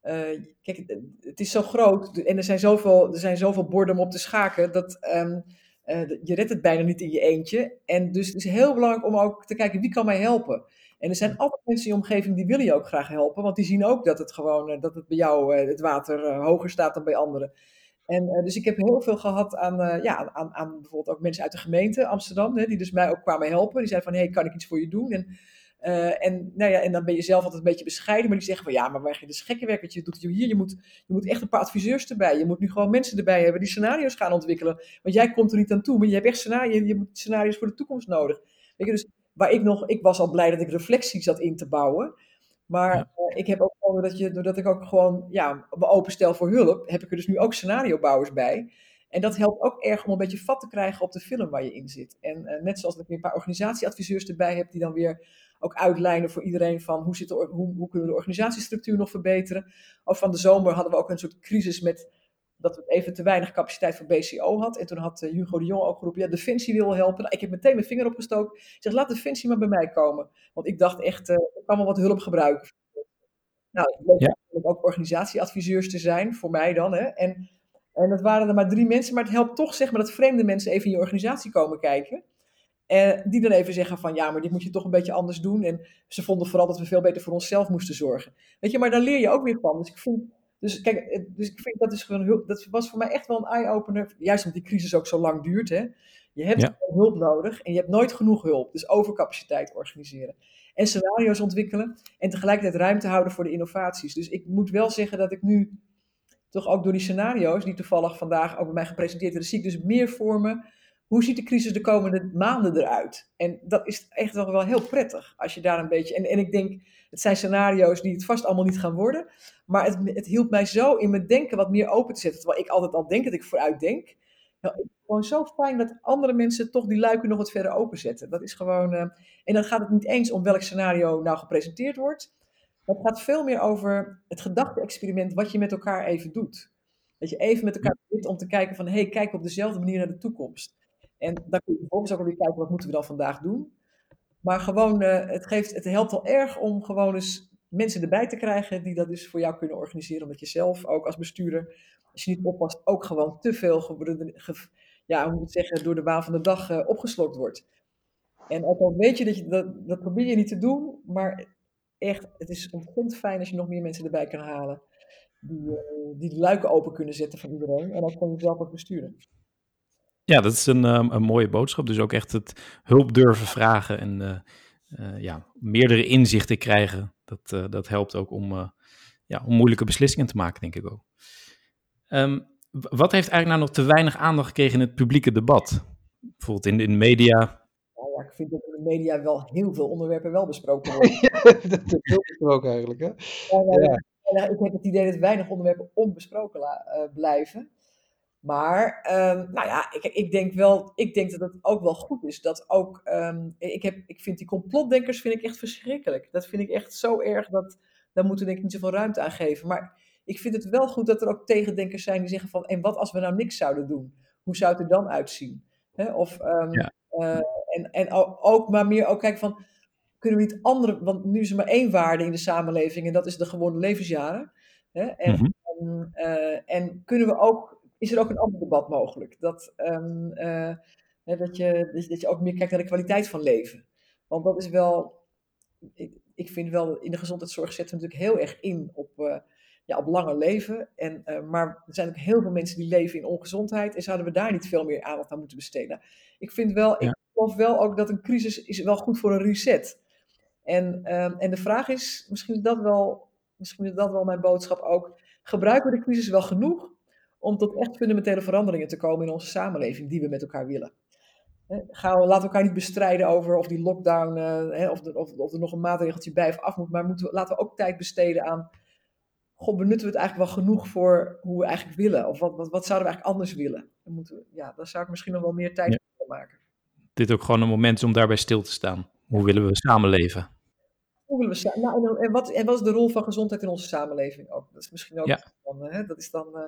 uh, kijk, het is zo groot en er zijn zoveel, er zijn zoveel borden om op te schaken dat um, uh, je redt het bijna niet in je eentje. En dus het is heel belangrijk om ook te kijken wie kan mij helpen. En er zijn altijd mensen in je omgeving die willen je ook graag helpen, want die zien ook dat het gewoon dat het bij jou het water hoger staat dan bij anderen. En dus ik heb heel veel gehad aan, ja, aan, aan bijvoorbeeld ook mensen uit de gemeente Amsterdam, hè, die dus mij ook kwamen helpen. Die zeiden van, hey, kan ik iets voor je doen? En uh, en, nou ja, en dan ben je zelf altijd een beetje bescheiden, maar die zeggen van ja, maar waar je dus gekke werk wat je doet hier, je moet, je moet echt een paar adviseurs erbij. Je moet nu gewoon mensen erbij hebben die scenario's gaan ontwikkelen. Want jij komt er niet aan toe, maar je hebt echt scenario's, je moet scenario's voor de toekomst nodig. Weet je, dus waar ik nog, ik was al blij dat ik reflectie zat in te bouwen. Maar uh, ik heb ook gewoon, dat je, doordat ik ook gewoon ja, me openstel voor hulp, heb ik er dus nu ook scenariobouwers bij. En dat helpt ook erg om een beetje vat te krijgen op de film waar je in zit. En uh, net zoals dat ik een paar organisatieadviseurs erbij heb, die dan weer ook uitlijnen voor iedereen van hoe, zit de, hoe, hoe kunnen we de organisatiestructuur nog verbeteren. Of van de zomer hadden we ook een soort crisis met dat we even te weinig capaciteit voor BCO had. En toen had uh, Hugo de Jong ook geroepen, ja, Defensie wil helpen. Nou, ik heb meteen mijn vinger opgestoken. Ik zeg, laat Defensie maar bij mij komen. Want ik dacht echt, uh, ik kan wel wat hulp gebruiken. Nou, het bleek ja. ook organisatieadviseurs te zijn, voor mij dan. Hè. En, en dat waren er maar drie mensen, maar het helpt toch zeg maar, dat vreemde mensen even in je organisatie komen kijken. En die dan even zeggen van ja, maar dit moet je toch een beetje anders doen. En ze vonden vooral dat we veel beter voor onszelf moesten zorgen. Weet je, maar daar leer je ook weer van. Dus ik vind, dus kijk, eh, dus ik vind dat is gewoon hulp, dat was voor mij echt wel een eye-opener. Juist omdat die crisis ook zo lang duurt. Hè. Je hebt ja. hulp nodig en je hebt nooit genoeg hulp. Dus overcapaciteit organiseren. En scenario's ontwikkelen en tegelijkertijd ruimte houden voor de innovaties. Dus ik moet wel zeggen dat ik nu toch ook door die scenario's, die toevallig vandaag ook bij mij gepresenteerd werden, zie ik dus meer vormen hoe ziet de crisis de komende maanden eruit? En dat is echt wel, wel heel prettig als je daar een beetje. En, en ik denk, het zijn scenario's die het vast allemaal niet gaan worden. Maar het, het hielp mij zo in mijn denken wat meer open te zetten. Terwijl ik altijd al denk dat ik vooruit denk. Nou, is gewoon zo fijn dat andere mensen toch die luiken nog wat verder openzetten. Dat is gewoon. Uh, en dan gaat het niet eens om welk scenario nou gepresenteerd wordt. Het gaat veel meer over het gedachte-experiment wat je met elkaar even doet. Dat je even met elkaar zit om te kijken van, hé, hey, kijk op dezelfde manier naar de toekomst. En dan kun je vervolgens ook weer kijken, wat moeten we dan vandaag doen? Maar gewoon, uh, het, geeft, het helpt wel erg om gewoon eens mensen erbij te krijgen die dat dus voor jou kunnen organiseren. Omdat je zelf ook als bestuurder, als je niet oppast, ook gewoon te veel, ja, zeggen, door de baan van de dag uh, opgeslokt wordt. En ook al weet je dat je dat, dat probeer je niet te doen, maar echt, het is ontzettend fijn als je nog meer mensen erbij kan halen. Die, uh, die de luiken open kunnen zetten van iedereen. En dan kan je zelf ook besturen. Ja, dat is een, um, een mooie boodschap. Dus ook echt het hulp durven vragen en uh, uh, ja, meerdere inzichten krijgen. Dat, dat helpt ook om, ja, om moeilijke beslissingen te maken, denk ik ook. Um, wat heeft eigenlijk nou nog te weinig aandacht gekregen in het publieke debat? Bijvoorbeeld in de, in de media. Nou ja, ik vind dat in de media wel heel veel onderwerpen wel besproken worden. dat is heel besproken eigenlijk, hè? Ja, ja. Ik heb het idee dat weinig onderwerpen onbesproken uh, blijven. Maar, um, nou ja, ik, ik, denk wel, ik denk dat het ook wel goed is dat ook, um, ik, heb, ik vind die complotdenkers vind ik echt verschrikkelijk. Dat vind ik echt zo erg dat, daar moeten we denk ik niet zoveel ruimte aan geven. Maar ik vind het wel goed dat er ook tegendenkers zijn die zeggen van, en wat als we nou niks zouden doen? Hoe zou het er dan uitzien? Of, um, ja. uh, en, en ook maar meer ook kijken van, kunnen we niet andere, want nu is er maar één waarde in de samenleving en dat is de gewone levensjaren. En, mm -hmm. uh, en kunnen we ook, is er ook een ander debat mogelijk? Dat, um, uh, dat, je, dat je ook meer kijkt naar de kwaliteit van leven. Want dat is wel, ik, ik vind wel, in de gezondheidszorg zetten we natuurlijk heel erg in op, uh, ja, op langer leven. En, uh, maar er zijn ook heel veel mensen die leven in ongezondheid. En zouden we daar niet veel meer aandacht aan moeten besteden? Ik vind wel, ja. ik geloof wel ook dat een crisis is wel goed voor een reset. En, um, en de vraag is, misschien is, dat wel, misschien is dat wel mijn boodschap ook. Gebruiken we de crisis wel genoeg om tot echt fundamentele veranderingen te komen in onze samenleving die we met elkaar willen? Gaan we, laten we elkaar niet bestrijden over of die lockdown, uh, of, de, of, of, er nog een maatregeltje bij of af moet. Maar moeten we, laten we ook tijd besteden aan. God, benutten we het eigenlijk wel genoeg voor hoe we eigenlijk willen? Of wat, wat, wat zouden we eigenlijk anders willen? Dan moeten we, ja, daar zou ik misschien nog wel meer tijd ja. voor maken. Dit ook gewoon een moment is om daarbij stil te staan. Hoe willen we samenleven? Hoe willen we sa- nou, en, wat, en wat is de rol van gezondheid in onze samenleving ook? Dat is misschien ook. Ja. Van, hè, dat is, dan, uh,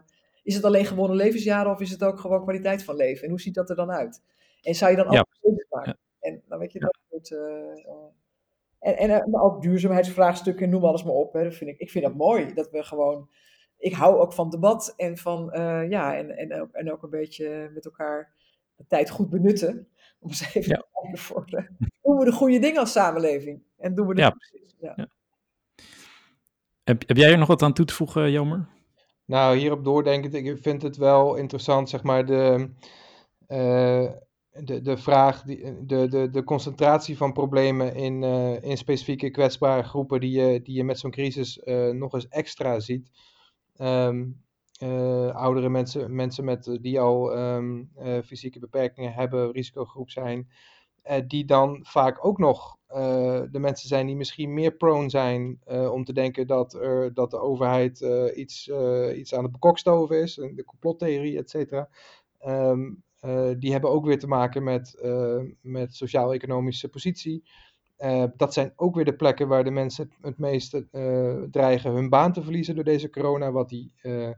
is het alleen gewone levensjaren of is het ook gewoon kwaliteit van leven? En hoe ziet dat er dan uit? En zou je dan Ja. keuzes maken? En dan weet je dat soort. eh, eh, en, en eh, maar ook duurzaamheidsvraagstukken, noem alles maar op. Hè. Dat vind ik, ik vind dat mooi. Dat we gewoon. Ik hou ook van debat en van. ja, en, en, ook, en ook een beetje met elkaar de tijd goed benutten. Om eens even Ja. te kijken voor. Doen we de goede dingen als samenleving? En doen we de Ja, precies. Ja. Ja. Heb, heb jij er nog wat aan toe te voegen, Jomer? Nou, hierop doordenkend, ik vind het wel interessant, zeg maar, de, eh, de, de vraag, die, de, de, de concentratie van problemen in, eh, in specifieke kwetsbare groepen die je, die je met zo'n crisis eh, nog eens extra ziet. Ehm, eh, oudere mensen, mensen met, die al ehm, eh, fysieke beperkingen hebben, risicogroep zijn, die dan vaak ook nog de mensen zijn die misschien meer prone zijn eh, om te denken dat, er, dat de overheid eh, iets, eh, iets aan het bekokstoven is, de complottheorie, et cetera. Ehm, eh, die hebben ook weer te maken met, eh, met sociaal-economische positie. Eh, dat zijn ook weer de plekken waar de mensen het meest eh, dreigen hun baan te verliezen door deze corona, wat, die, eh,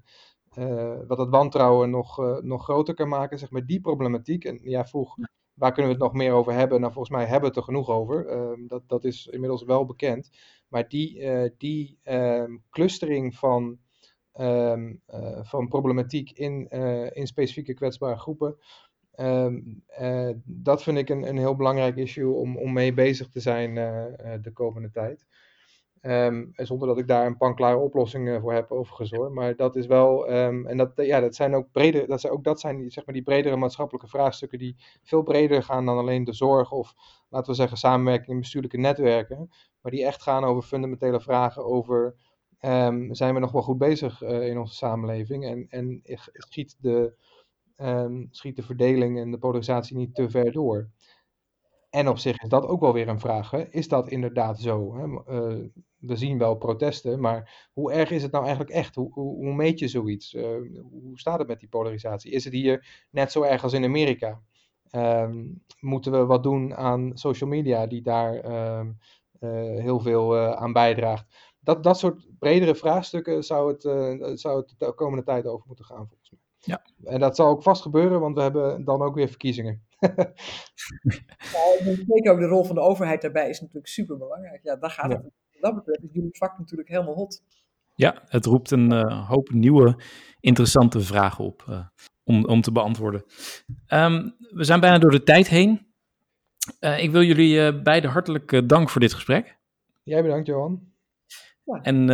eh, wat het wantrouwen nog, eh, nog groter kan maken. Zeg maar die problematiek. En ja, vroeg, waar kunnen we het nog meer over hebben? Nou, volgens mij hebben we het er genoeg over. Ehm, dat, dat is inmiddels wel bekend. Maar die, eh, die ehm, clustering van, ehm, eh, van problematiek in, eh, in specifieke kwetsbare groepen. dat vind ik een, een heel belangrijk issue om, om mee bezig te zijn de komende tijd. Ehm, en zonder dat ik daar een panklare oplossing eh, voor heb overigens hoor. Maar dat is wel, ehm, en dat, ja, dat zijn ook breder, dat zijn ook dat zijn zeg maar, die bredere maatschappelijke vraagstukken die veel breder gaan dan alleen de zorg of laten we zeggen samenwerking in bestuurlijke netwerken. Maar die echt gaan over fundamentele vragen over ehm, zijn we nog wel goed bezig eh, in onze samenleving en, en schiet de, schiet de verdeling en de polarisatie niet te ver door. En op zich is dat ook wel weer een vraag. Hè? Is dat inderdaad zo? Hè? Uh, we zien wel protesten, maar hoe erg is het nou eigenlijk echt? Hoe, hoe, hoe meet je zoiets? Uh, hoe staat het met die polarisatie? Is het hier net zo erg als in Amerika? Um, moeten we wat doen aan social media die daar um, uh, heel veel aan bijdraagt? Dat, dat soort bredere vraagstukken zou het, zou het de komende tijd over moeten gaan, volgens mij. Ja. En dat zal ook vast gebeuren, want we hebben dan ook weer verkiezingen. ja, zeker ook de rol van de overheid daarbij is natuurlijk super belangrijk. Ja, daar gaat ja. het. Wat dat betreft is jullie vak natuurlijk helemaal hot. Ja, het roept een uh, hoop nieuwe, interessante vragen op uh, om, om te beantwoorden. Um, we zijn bijna door de tijd heen. Uh, ik wil jullie uh, beiden hartelijk uh, dank voor dit gesprek. Jij bedankt, Johan. Ja. En,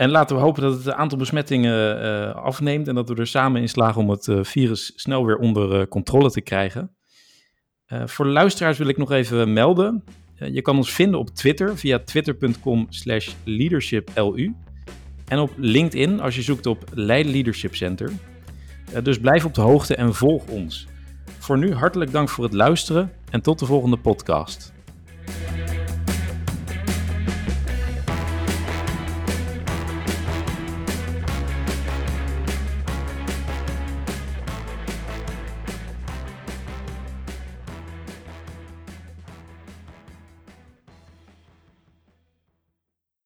en laten we hopen dat het aantal besmettingen afneemt en dat we er samen in slagen om het virus snel weer onder controle te krijgen. voor luisteraars wil ik nog even melden. je kan ons vinden op Twitter via twitter.com slash leadershiplu. En op LinkedIn als je zoekt op Leiden Leadership Center. dus blijf op de hoogte en volg ons. Voor nu hartelijk dank voor het luisteren en tot de volgende podcast.